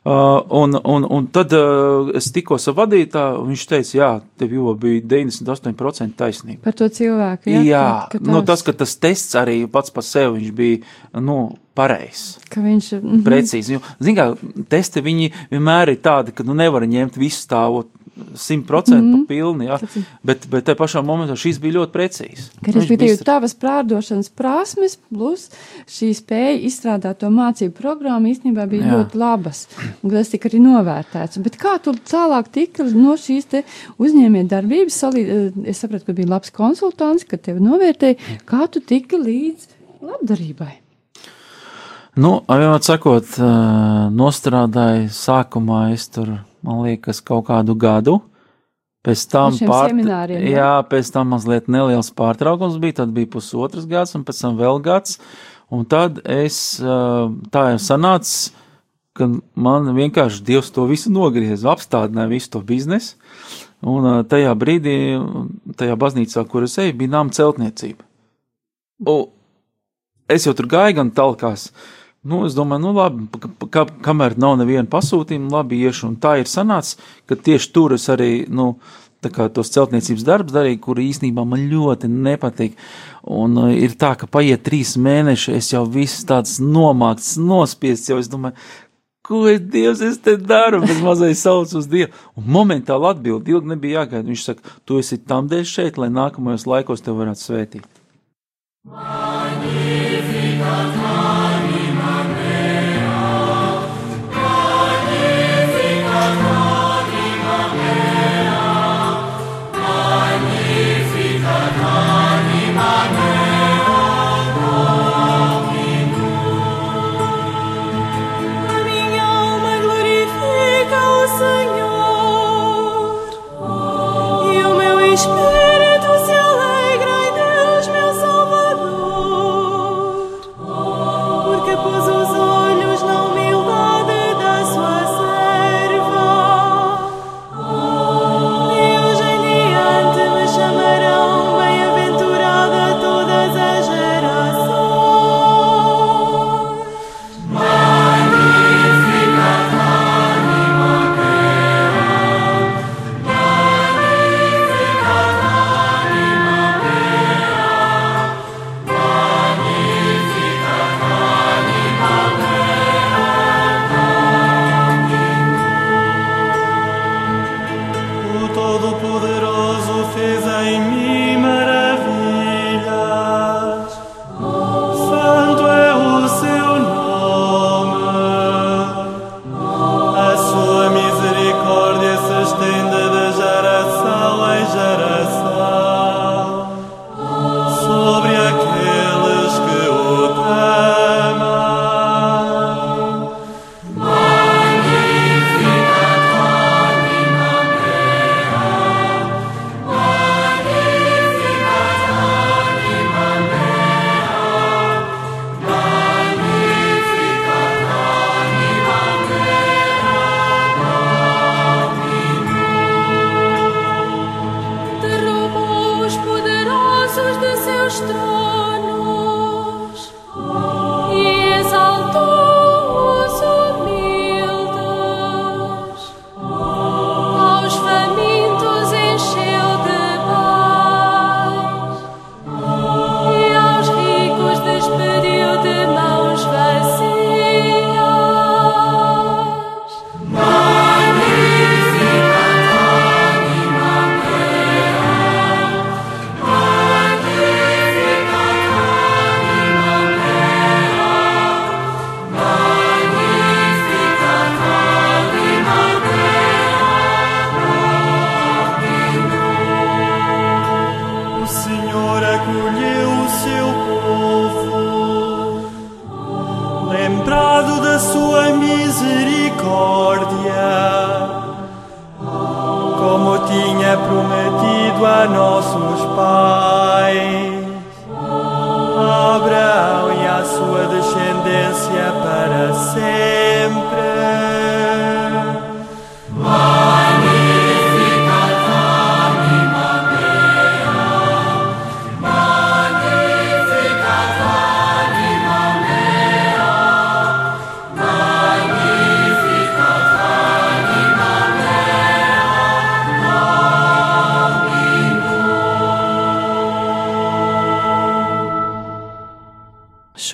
Speaker 2: Uh, un, un, un tad uh, es tikos ar vadītāju, un viņš teica, jā, tev jau bija 98% taisnība.
Speaker 1: Par to cilvēku.
Speaker 2: Jā, jā
Speaker 1: ka, ka
Speaker 2: nu,
Speaker 1: tās-
Speaker 2: tas, ka tas tests arī pats par sevi viņš bija nu, pareizs.
Speaker 1: ka viņš mhm.
Speaker 2: Precīzi. Jo, zin kā, testi viņi vienmēr ir tādi, ka nu nevar ņemt visu stāvot simtprocentīgi mm. pilni, jā.
Speaker 1: Ir-
Speaker 2: Bet, bet te pašā momentā šīs bija ļoti Viņš
Speaker 1: respektīvi tavas prādošanas prasmes plus šī spēja izstrādāt to mācību programmu īstenībā bija
Speaker 2: Jā.
Speaker 1: ļoti labas. Un tas tika arī novērtēts. Bet kā tu tālāk tika no šīs te uzņēmē darbības, salī, es sapratu, ka bija labs konsultants, ka tevi novērtēja, kā tu tiki līdz labdarībai.
Speaker 2: Nu, vienmēr sakot, nostrādāju sākumā es tur, man liekas, kaut kādu gadu. Pēc tam,
Speaker 1: semināriem, jā?
Speaker 2: jā, pēc tam mazliet neliels pārtraukums bija, tad bija pusotrs gads un pēc tam vēl gads. Un tad es, tā jau sanāca, ka man vienkārši Dievs to visu nogrieza, apstādināja visu to biznesu. Un tajā brīdī, tajā baznīcā, kur es eju, bija nama celtniecība. Un es jau tur gāju gan talkās. Nu, es domāju, nu, labi, ka, ka, kamēr nav neviena pasūtījuma, labi iešu. Un tā ir sanācis, ka tieši tur es arī, nu, tos celtniecības darbus darīju, kur īstenībā man ļoti nepatīk. Un uh, ir tā, ka paiet trīs mēneši, es jau viss tāds nomākts, nospiests, jau es domāju, ko es Dievs es te daru, bet mazais sauc uz Dievu. Un momentāli atbild, ilgi nebija jāgaida. Viņš saka, tu esi tam dēļ šeit, lai nākamajos laikos tev varētu svētīt.
Speaker 4: A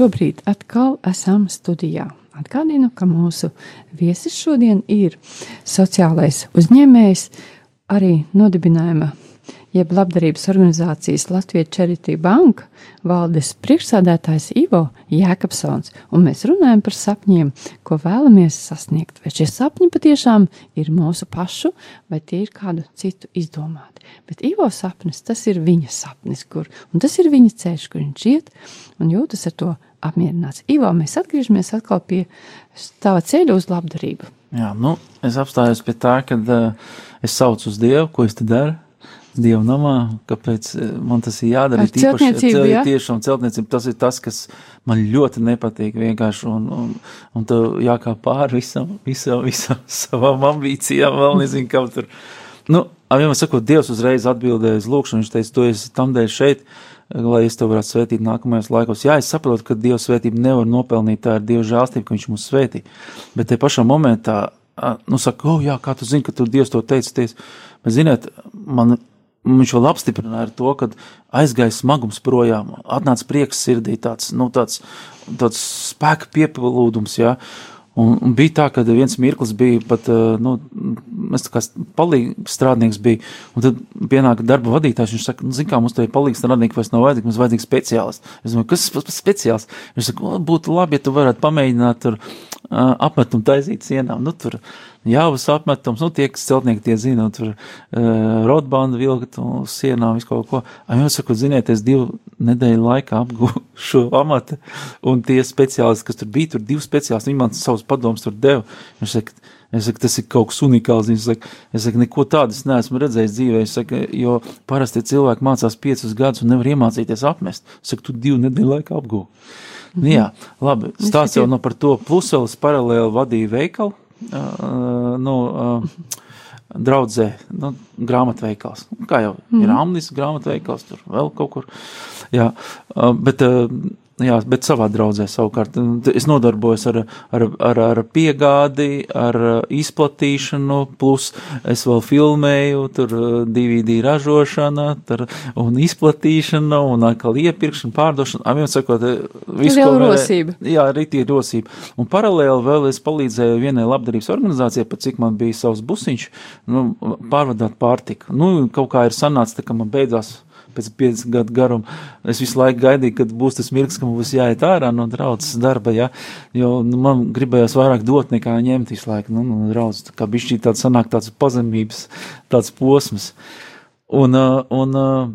Speaker 1: Šobrīd atkal esam studijā. Atgādinu, ka mūsu viesis šodien ir sociālais uzņēmējs, arī nodibinājuma jeb labdarības organizācijas Latvijas Charity Bank valdes priekšsādātājs Ivo Jēkabsons, un mēs runājam par sapņiem, ko vēlamies sasniegt. Vai šie sapņi patiešām ir mūsu pašu, vai tie ir kādu citu izdomāti. Bet Ivo sapnis, tas ir viņa sapnis, kur, un tas ir viņa ceļš, kur viņš iet un jūtas ar to apmierināts. Ivo, mēs atgriežamies atkal pie tava ceļa uz labdarību.
Speaker 2: Jā, nu, es apstājos pie tā, ka uh, es saucu uz Dievu, ko es te daru. Dieva namā, kāpēc eh, man tas ir jādara.
Speaker 1: Ar celtniecību,
Speaker 2: cel-
Speaker 1: ja?
Speaker 2: Tiešām celtniecība, tas ir tas, kas man ļoti nepatīk vienkārši, un, un, un tu jākā pāri visam, visam, visam savām ambīcijām, vēl nezinu, kā tur. Nu, vienmēr sakot, Dievs uzreiz atbildēja uz lūkšanu, viņš teica, tu esi tam dēļ šeit, lai es tev varētu svētīt nākamajos laikos. Jā, es saprotu, ka Dieva svētība nevar nopelnīt, tā ir Dieva žālstība, ka viņš mūs svētī. Bet te pašā momentā, nu, saka, oh, jā, kā tu zini, ka tu Dievs to teici, ties. Bet, ziniet, man viņš vēl apstiprināja to, ka aizgāja smagums projām, atnāca prieks sirdī, tāds, nu, tāds, tāds spēka piepildījums, jā. Un, un bija tā, ka viens mirklis bija pat, ā, nu, tā kā palīgs strādnieks bija, un tad pienāka darba vadītājs, viņš saka, nu, zin kā, mums te palīgs strādnieki vairs nav vajadzīgi, mums vajadzīgs speciālists. Es domāju, kas tas speciālists? Viņš saka, "O, būtu labi, ja tu varētu pamēģināt tur ā, apmetumu taisīt sienām, nu, tur jāvas apmetums, nu, tie, kas celtnieki tie zina, un tur uh, rotbandu vilkt un uz sienām visu kaut ko. A, jūs sakat, ziniet, es divu nedēļu laikā apgūvu šo amatu, un tie speciālisti, kas tur bija, tur divi speciālisti, viņi man savus padomus tur deva. Viņš saka, Es saku, tas ir kaut kas unikāls. Es saku, es saku neko tādu es neesmu redzējis dzīvē. Es saku, jo parasti cilvēki mācās piecus gadus un nevar iemācīties apmest. Es saku, tu divu nedēļu laikā apgūvi. Mm -hmm. Jā, labi. Stāsts jau no par to. Plus vēl es paralēli vadīju veikalu. Nu, draudzē, nu, grāmatveikals. Kā jau mm. ir Amnis grāmatveikals, tur vēl kaut kur. Jā, bet, jā, bet savā draudzē savukārt. Es nodarbojos ar, ar, ar, ar piegādi, ar uh, izplatīšanu, plus es vēl filmēju, tur uh, DVD ražošana, tur, un izplatīšana, un atkal iepirkšana, pārdošana. Aviem sakot, eh, visu, varēja-
Speaker 1: rosība.
Speaker 2: Jā, arī tie rosība. Un paralēli vēl es palīdzēju vienai labdarības organizācijai, pat cik man bija savs busiņš, nu, pārvadāt pārtiku. Nu, kaut kā ir sanācis, tā, ka man beidzās pēc 50 gadu garuma. Es visu laiku gaidīju, kad būs tas mirklis, ka man būs jāiet ārā no draudzes darba, ja? jo nu, man gribējās vairāk dot nekā ņemt visu laiku. Nu, no draudzes, tā kā bišķī tāds sanāk tāds pazemības, tāds posms. Un, uh, un, uh,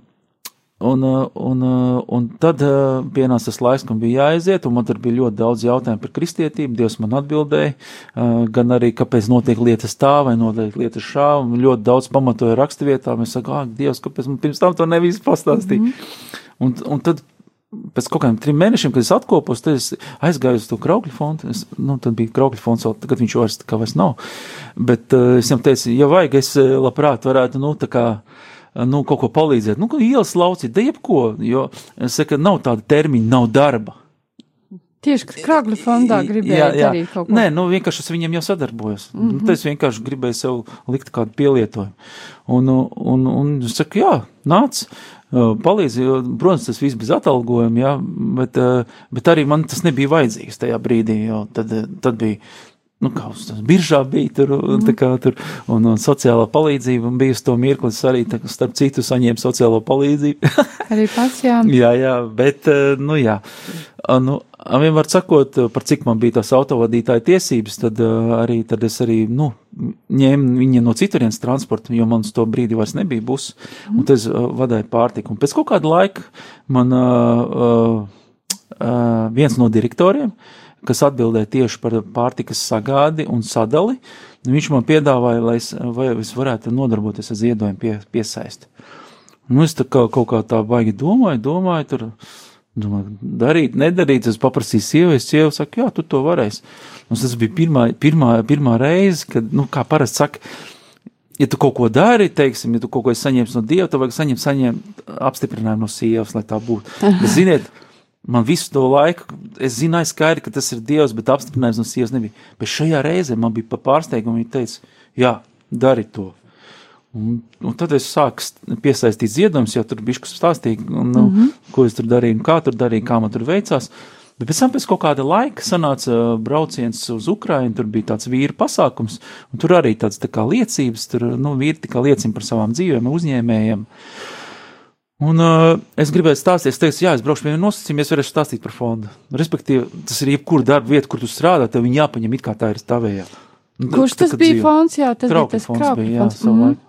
Speaker 2: Un, uh, un, uh, un tad uh, pienāca tas laiks, kad bija jāaiziet, un man tur bija ļoti daudz jautājumu par kristietību. Dievs man atbildēja, gan arī, kāpēc notiek lietas tā vai notiek lietas šā, un ļoti daudz pamatoja raksturvietām. Es saku, ak, Dievs, kāpēc man pirms tam to nevis pastāstīja? Mm -hmm. un, un tad pēc kaut kādiem trim mēnešiem, kad es atkopos, tad es aizgāju uz to kraukļu fondu. Es, nu, tad bija kraukļu fonds, vēl tagad viņš vairs vairs nav. Bet uh, es viņam teicu, ja vajag, es labprāt varētu, nu, tā kā nu, kaut ko palīdzēt, nu, ielas laucīt, da jebko, jo es saku, nav tāda termiņa, nav darba.
Speaker 1: Tieši Krāgļu fondā gribēja darīt kaut ko.
Speaker 2: Nē, nu vienkārši es viņam jau sadarbojos. Mm -hmm. Es vienkārši gribēju sev likt kādu pielietojumu. Un, un, un es saku, jā, nāc, palīdzi, jo, protams, tas viss bez atalgojuma, jā, bet, bet arī man tas nebija vajadzīgs tajā brīdī, jo tad, tad bija nu, kā uz biržā bija tur, mm. kā tur, un, un sociālā palīdzība, un bija uz to mirkli, es arī, tā, starp citu, saņēmu sociālo palīdzību.
Speaker 1: Arī pats, jā.
Speaker 2: jā, jā, bet, eh, nu, jā, nu, vienmēr sakot, par cik man bija tās autovadītāja tiesības, tad uh, arī, tad es arī, nu, ņēmu viņa no citurienes transporta, jo man uz to brīdi vairs nebija bus, un tad es uh, vadēju pārtiku. Un pēc kaut kāda laika man uh, uh, uh, viens no direktoriem, kas atbildēja tieši par pārtikas sagādi un sadali. Viņš man piedāvāja, lai es, vai es varētu nodarboties ar ziedojumu pie, piesaisti. Nu, es tā kā kaut kā tā baigi domāju, domāju, tur, domāju, darīt, nedarīt. Es paprasīju sievai, sieva saka, jā, tu to varēsi. Un tas bija pirmā, pirmā, pirmā reize, kad, nu, kā parasti saka, ja tu kaut ko dari, teiksim, ja tu kaut ko saņemsi no Dieva, tad vajag saņemt, saņemt apstiprinājumu no sievas, lai tā būtu. Bet, ziniet, man visu to laiku, es zināju skaidri, ka tas ir Dievs, bet apstiprinājums no sievas nebija. Bet šajā reizē man bija pa pārsteigumu, viņa teica, jā, dari to. Un, un tad es sāku piesaistīt ziedojumus, jau tur bija stāstīja, un, mm -hmm. ko es tur darīju, kā tur darīju, kā man tur veicās. Bet pēc tam, pēc kaut kāda laika, sanāca brauciens uz Ukrajinu, tur bija tāds vīru pasākums, un tur arī tāds tā kā liecības, tur nu, vīri tikai liecina par savām dzīvēm, uzņēmējiem. Un uh, es gribēju stāstīt, es teicu, jā, es braukšu pie viena nosacījuma, es varēšu stāstīt par fondu. Respektīvi, tas ir jebkura darba vieta, kur tu strādā, tev viņa jāpaņem it kā tā ir tavējā.
Speaker 1: Kurš tas bija dzīvo. fonds? Jā, tas
Speaker 2: Kraukļu
Speaker 1: bija tas
Speaker 2: fonds jā,
Speaker 1: fonds.
Speaker 2: savu
Speaker 1: Mhm.
Speaker 2: laiku.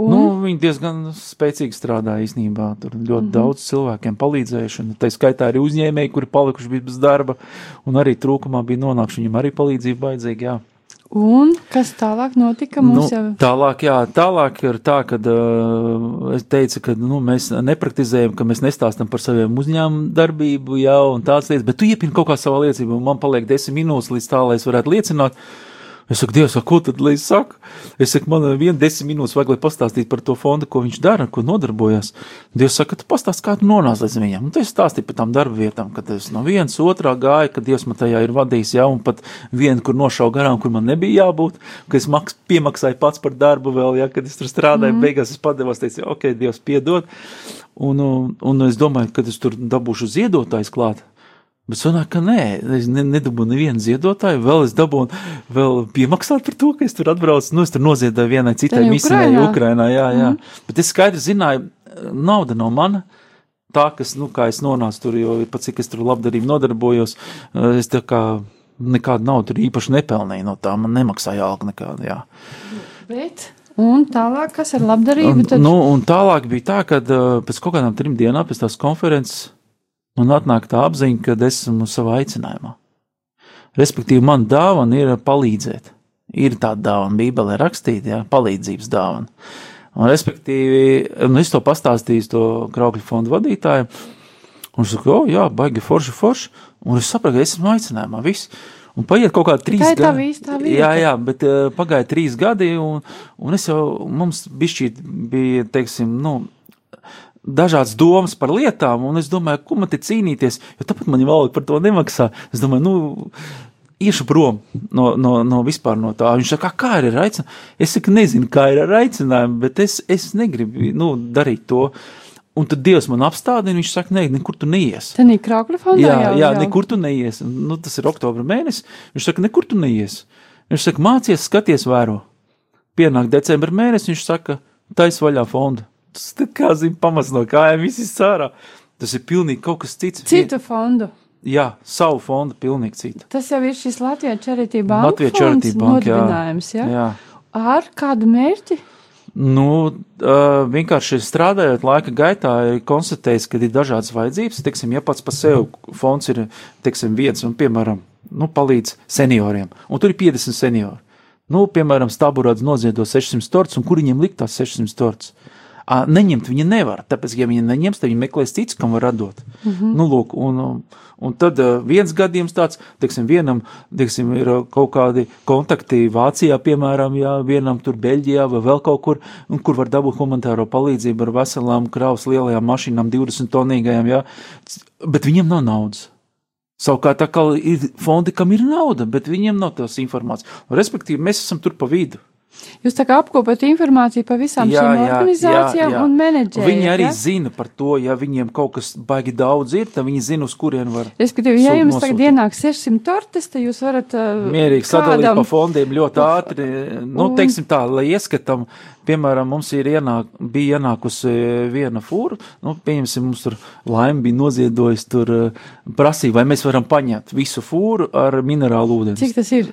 Speaker 1: Un?
Speaker 2: Nu, viņi diezgan spēcīgi strādāja īstenībā. Tur ļoti mm. -hmm. daudz cilvēkiem palīdzējuši. Tā skaitā arī uzņēmēji, kuri palikuši bez darba, un arī trūkumā bija nonākuši. Viņam arī palīdzība vajadzīga.
Speaker 1: Un kas tālāk notika?
Speaker 2: Nu,
Speaker 1: Mums jau
Speaker 2: tālāk, jā, tālāk ir tā, ka uh, es teicu, ka nu, mēs nepraktizējam, ka mēs nestāstam par saviem uzņēmumu darbību, jā, un tādas lietas, bet tu iepini kaut kā savā liecībā, un man paliek desmit minūtes līdz tā, lai es varētu liecināt. Es saku, Dievs, ko tad lai es saku? Es saku, man vien desmit minūtes vajag, lai pastāstītu par to fondu, ko viņš dara, ar ko nodarbojas. Dievs saka, tu pastāsti, kā tu nonāci līdz viņam. Un tu stāstīji par tām darba vietām, kad es no vienas otrā gāju, kad Dievs man tajā ir vadījis, jā, un pat vienu, kur nošau garām, kur man nebija jābūt, ka es maks, piemaksāju pats par darbu vēl, jā, kad es tur strādāju, mm. beigās es padevos, teicu, ok, Dievs, piedod. Un, un, un es domāju, kad es tur dabūšu ziedotājs klāt. Bet sanāk, ka nē, es ne, nedabūju nevienu ziedotāju, vēl es dabūju vēl piemaksāt par to, ka es tur atbraucu. Nu, es tur noziedēju vienai citai misijai
Speaker 1: Ukrainā?
Speaker 2: Jā, jā. Mm. Bet es skaidri zināju, nauda nav mana. Tā, kas, nu, kā es nonācu tur, jo pat cik es tur labdarību nodarbojos, eh, es tā kā nekādu naudu tur īpaši nepelnīju no tā, man nemaksāja alga nekāda, jā.
Speaker 1: Bet, un tālāk, kas ar labdarību?
Speaker 2: Un,
Speaker 1: Tad,
Speaker 2: nu, un tālāk bija tā, ka uh, pēc kaut kādām trim dienām pēc tās konferences man atnāk tā apziņa, ka es esmu savā aicinājumā. Respektīvi, man dāvana ir palīdzēt. Ir tāda dāvana, Bībelē rakstīta, jā, palīdzības dāvana. Un, respektīvi, nu, es to pastāstīju to kraukļu fondu vadītājiem. Un viņš saka, o, jā, baigi forši, forši. Un es sapratu, ka es esmu aicinājumā. Viss. Un paiet kaut kādi trīs
Speaker 1: Tā ir tā
Speaker 2: gadi.
Speaker 1: vieta.
Speaker 2: Jā, jā, bet uh, pagāja trīs gadi, un, un es jau, mums bišķīt bija, teiksim, nu, dažādas domas par lietām, un es domāju, ko man te cīnīties, jo tāpat man jau valda par to nemaksā. Es domāju, nu, iešu prom no, no, no vispār no tā. Viņš saka, kā ir ar aicinājumu? Es saku, nezinu, kā ir ar aicinājumu, bet es, es negribu, nu, darīt to. Un tad Dievs man apstādina, viņš saka, nē, nekur tu neies.
Speaker 1: Tad ir kraukļa fondā.
Speaker 2: Jā, jā,
Speaker 1: jau.
Speaker 2: nekur tu neies. Nu, tas ir oktobra mēnesis. Viņš saka, nekur tu neies. Viņš saka, mācies, skaties, vēro. Pienāk decembra mēnesis, viņš saka, taisa vaļā fondu. Tas tā kā zina pamats no kājām, viss ir sārā. Tas ir pilnīgi kaut kas cits.
Speaker 1: Citu fondu.
Speaker 2: Jā, savu fondu pilnīgi citu.
Speaker 1: Tas jau ir šis Latvijas Charity Bank
Speaker 2: Latvijas
Speaker 1: fonds
Speaker 2: Charity Bank, jā.
Speaker 1: jā?
Speaker 2: Jā.
Speaker 1: Ar kādu mērķi?
Speaker 2: Nu, vienkārši strādājot laika gaitā, ir konstatējis, ka ir dažādas vajadzības. Teiksim, ja pats par sevi fonds ir teiksim, viens, un, piemēram, nu, palīdz senioriem, un tur ir 50 seniori. Nu, piemēram, Staburāts noziedo 600 torts, un kur viņiem likt tās 600 torts? Neņemt viņa nevar, tāpēc, ja viņa neņems, tad viņa meklēs cits, kam var atdot. Mm -hmm. nu, lūk, un, un tad uh, viens gadījums tāds, teiksim, vienam, teiksim, ir uh, kaut kādi kontakti Vācijā, piemēram, jā, vienam tur Beļģijā vai vēl kaut kur, kur var dabūt humanitāro palīdzību ar veselām kravas lielajām mašīnām, 20 tonīgajām, jā, bet viņiem nav naudas. Savukārt, ir fondi, kam ir nauda, bet viņiem nav tās informācijas. Respektīvi, mēs esam tur pa vidu.
Speaker 1: Jūs tā kā apkopot informāciju par visām
Speaker 2: Jā,
Speaker 1: šīm
Speaker 2: jā,
Speaker 1: organizācijām
Speaker 2: jā, jā.
Speaker 1: un menedžeriem.
Speaker 2: Viņi arī
Speaker 1: ja?
Speaker 2: zina par to, ja viņiem kaut kas baigi daudz ir, tad viņi zina, uz kurien var.
Speaker 1: Respektīvi, ja
Speaker 2: sūt-
Speaker 1: jums tagad
Speaker 2: nosūtīt.
Speaker 1: ienāk 600 tortes, tad jūs varat uh,
Speaker 2: Mierīgi sadalīt
Speaker 1: kādam-
Speaker 2: pa fondiem ļoti ātri. Nu,
Speaker 1: Un-
Speaker 2: teiksim tā, lai ieskatām, piemēram, mums ir ienāk, bija ienākusi viena fūra, nu, pieņemsim, mums tur laimi bija noziedojis, tur eh, prasīja, vai mēs varam paņemt visu fūru ar minerālu ūdeni.
Speaker 1: Cik tas ir?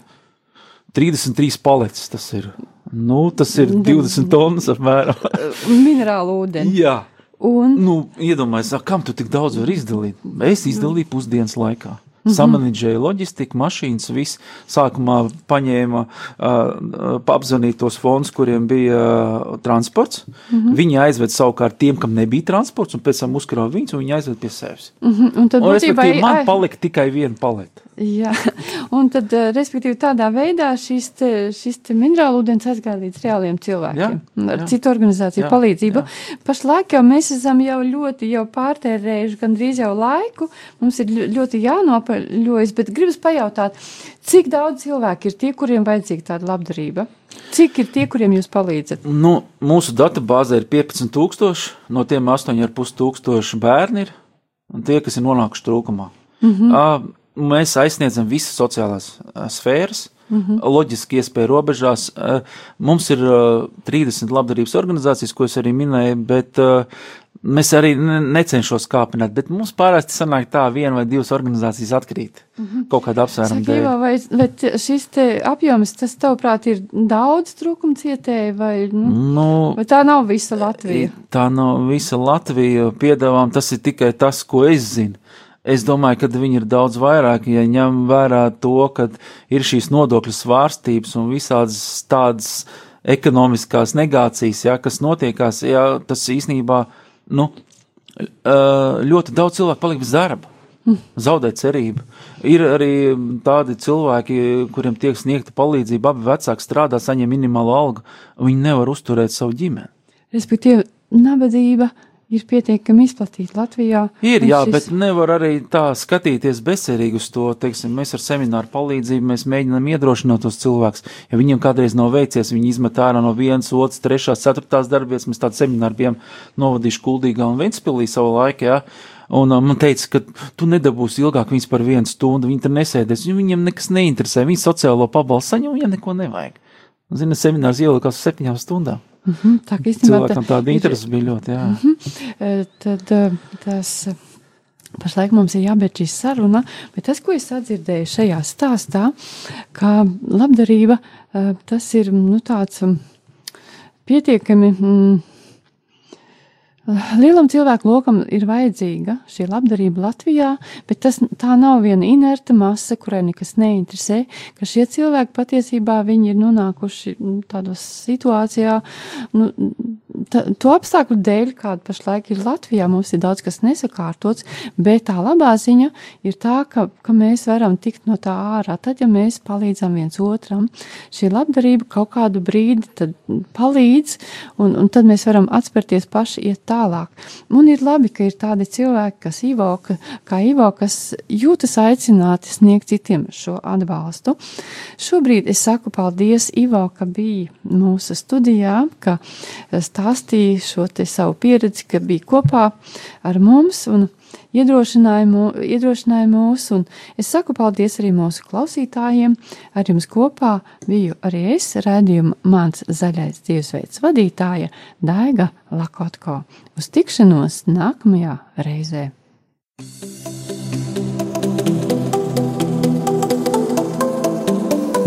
Speaker 2: 33 paletes tas ir. Nu, tas ir
Speaker 1: Mm,
Speaker 2: 20 tonnas apmēram.
Speaker 1: Minerālu ūdeni.
Speaker 2: Jā.
Speaker 1: Un,
Speaker 2: Nu, iedomājieties, kam tu tik daudz vari izdalīt? Es izdalīju pusdienas laikā. -hmm. samanģēja loģistiku, mašīnas, viss. Sākumā paņēma, uh, apzvanīt tos fondus, kuriem bija uh, transports. Mm -hmm. Viņi aizved savukārt tiem, kam nebija transports, un pēc tam uzkrāja viņus, un viņi aizved pie sevis.
Speaker 1: Mm -hmm. Un tad
Speaker 2: Un,
Speaker 1: būtībā
Speaker 2: man
Speaker 1: ai-
Speaker 2: palika tikai viena paleta.
Speaker 1: Jā, un tad, eh, respektīvi, tādā veidā šis, te, šis te minerālu ūdens aizgāja līdz reāliem cilvēkiem.
Speaker 2: Jā,
Speaker 1: ar
Speaker 2: jā.
Speaker 1: citu organizāciju
Speaker 2: Jā,
Speaker 1: palīdzību.
Speaker 2: jā.
Speaker 1: Pašlaik jau mēs esam jau ļoti jau pārtērējuši gandrīz jau laiku. Mums ir ļo- ļoti jānopaļojas, bet gribas pajautāt, cik daudz cilvēku ir tie, kuriem vajadzīga tāda labdarība? Cik ir tie, kuriem jūs palīdzat?
Speaker 2: Nu, mūsu datubāzē ir 15,000, no tiem 8,500 bērni ir un tie, kas ir nonākuši trūkumā. Mm -hmm. Mēs aizsniedzam visas sociālās sfēras. Mm -hmm. Loģiski, iespēja robežās. Mums ir ā, 30 labdarības organizācijas, ko es arī minēju, bet mēs arī ne- necenšos kāpināt. Bet mums parasti sanāk tā, viena vai divas organizācijas atkrīt mm -hmm. kaut kāda apsvēruma dēļ.
Speaker 1: vai, vai t- šis te apjoms, tas tavuprāt ir daudz trūkumu cietēji vai, nu,
Speaker 2: Nu,
Speaker 1: vai tā nav visa Latvija?
Speaker 2: Tā nav visa Latvija piedāvājuma, tas ir tikai tas, ko es zinu. Es domāju, ka viņi ir daudz vairāk, ja ņem vērā to, ka ir šīs nodokļu svārstības un visādas tādas ekonomiskās negācijas, ja, kas notiekās, ja, tas īstenībā, nu, ļoti daudz cilvēku paliek bez darba. Zaudēt cerību. Ir arī tādi cilvēki, kuriem tiek sniegta palīdzība, abi vecāki strādā, saņem minimālo algu, viņi nevar uzturēt savu ģimeni.
Speaker 1: Respektīvi, nabadzība ir pietiekami izplatīta Latvijā.
Speaker 2: Ir, jā,
Speaker 1: šis-
Speaker 2: bet nevar arī tā skatīties bezcerīgi uz to. Teiksim, mēs ar semināru palīdzību mēs mēģinām iedrošināt tos cilvēkus. Ja viņiem kādreiz nav veicies, viņi izmet ārā no vienas, otras, trešās, ceturtās darbības. Mēs tādu semināru bijām novadījuši Kuldīgā un Ventspilī savu laiku. Jā. Un uh, man teica, ka tu nedabūsi ilgāk viņus par vienu stundu, viņi tur nesēdēs, jo viņiem nekas neinteresē. Viņi sociālo pabalstu saņem, viņiem neko nevajag. Zini, seminārs ielikās septiņām stundām.
Speaker 1: Mhm, Tā kā īstenībā
Speaker 2: Cilvēkam tāda interese bija ļoti, jā.
Speaker 1: Eh, Tad eh, tas. eh, Pašlaik mums ir jābeidz šī saruna, bet tas, ko es sadzirdēju šajā stāstā, ka labdarība tas ir nu, tāds mm, pietiekami. Mm, Lielam cilvēku lokam ir vajadzīga šī labdarība Latvijā, bet tas, tā nav viena inerta masa, kurai nekas neinteresē. Ka šie cilvēki patiesībā viņi ir nonākuši nu, tādā situācijā, nu, ta, to apstākļu dēļ, kāda pašlaik ir Latvijā, mums ir daudz kas nesakārtots, bet tā labā ziņa ir tā, ka, ka mēs varam tikt no tā ārā. Tad, ja mēs palīdzam viens otram, šī labdarība kaut kādu brīdi tad palīdz, un, un tad mēs varam atspērties paši iet tālāk. Un ir labi, ka ir tādi cilvēki, kas Ivo, ka, kā Ivo, kas jūtas aicināti sniegt citiem šo atbalstu. Šobrīd es saku paldies Ivo, ka bija mūsu studijā, ka stāstīja šo te savu pieredzi, ka bija kopā ar mums un iedrošināja, mū, iedrošināja mūs. Un es saku paldies arī mūsu klausītājiem. Ar jums kopā biju arī es, redzējuma mans zaļais dzīvesveids vadītāja Daiga Lakotko. Uz tikšanos nākamajā reizē!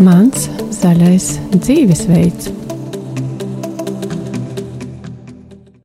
Speaker 1: Mans zaļais dzīvesveids.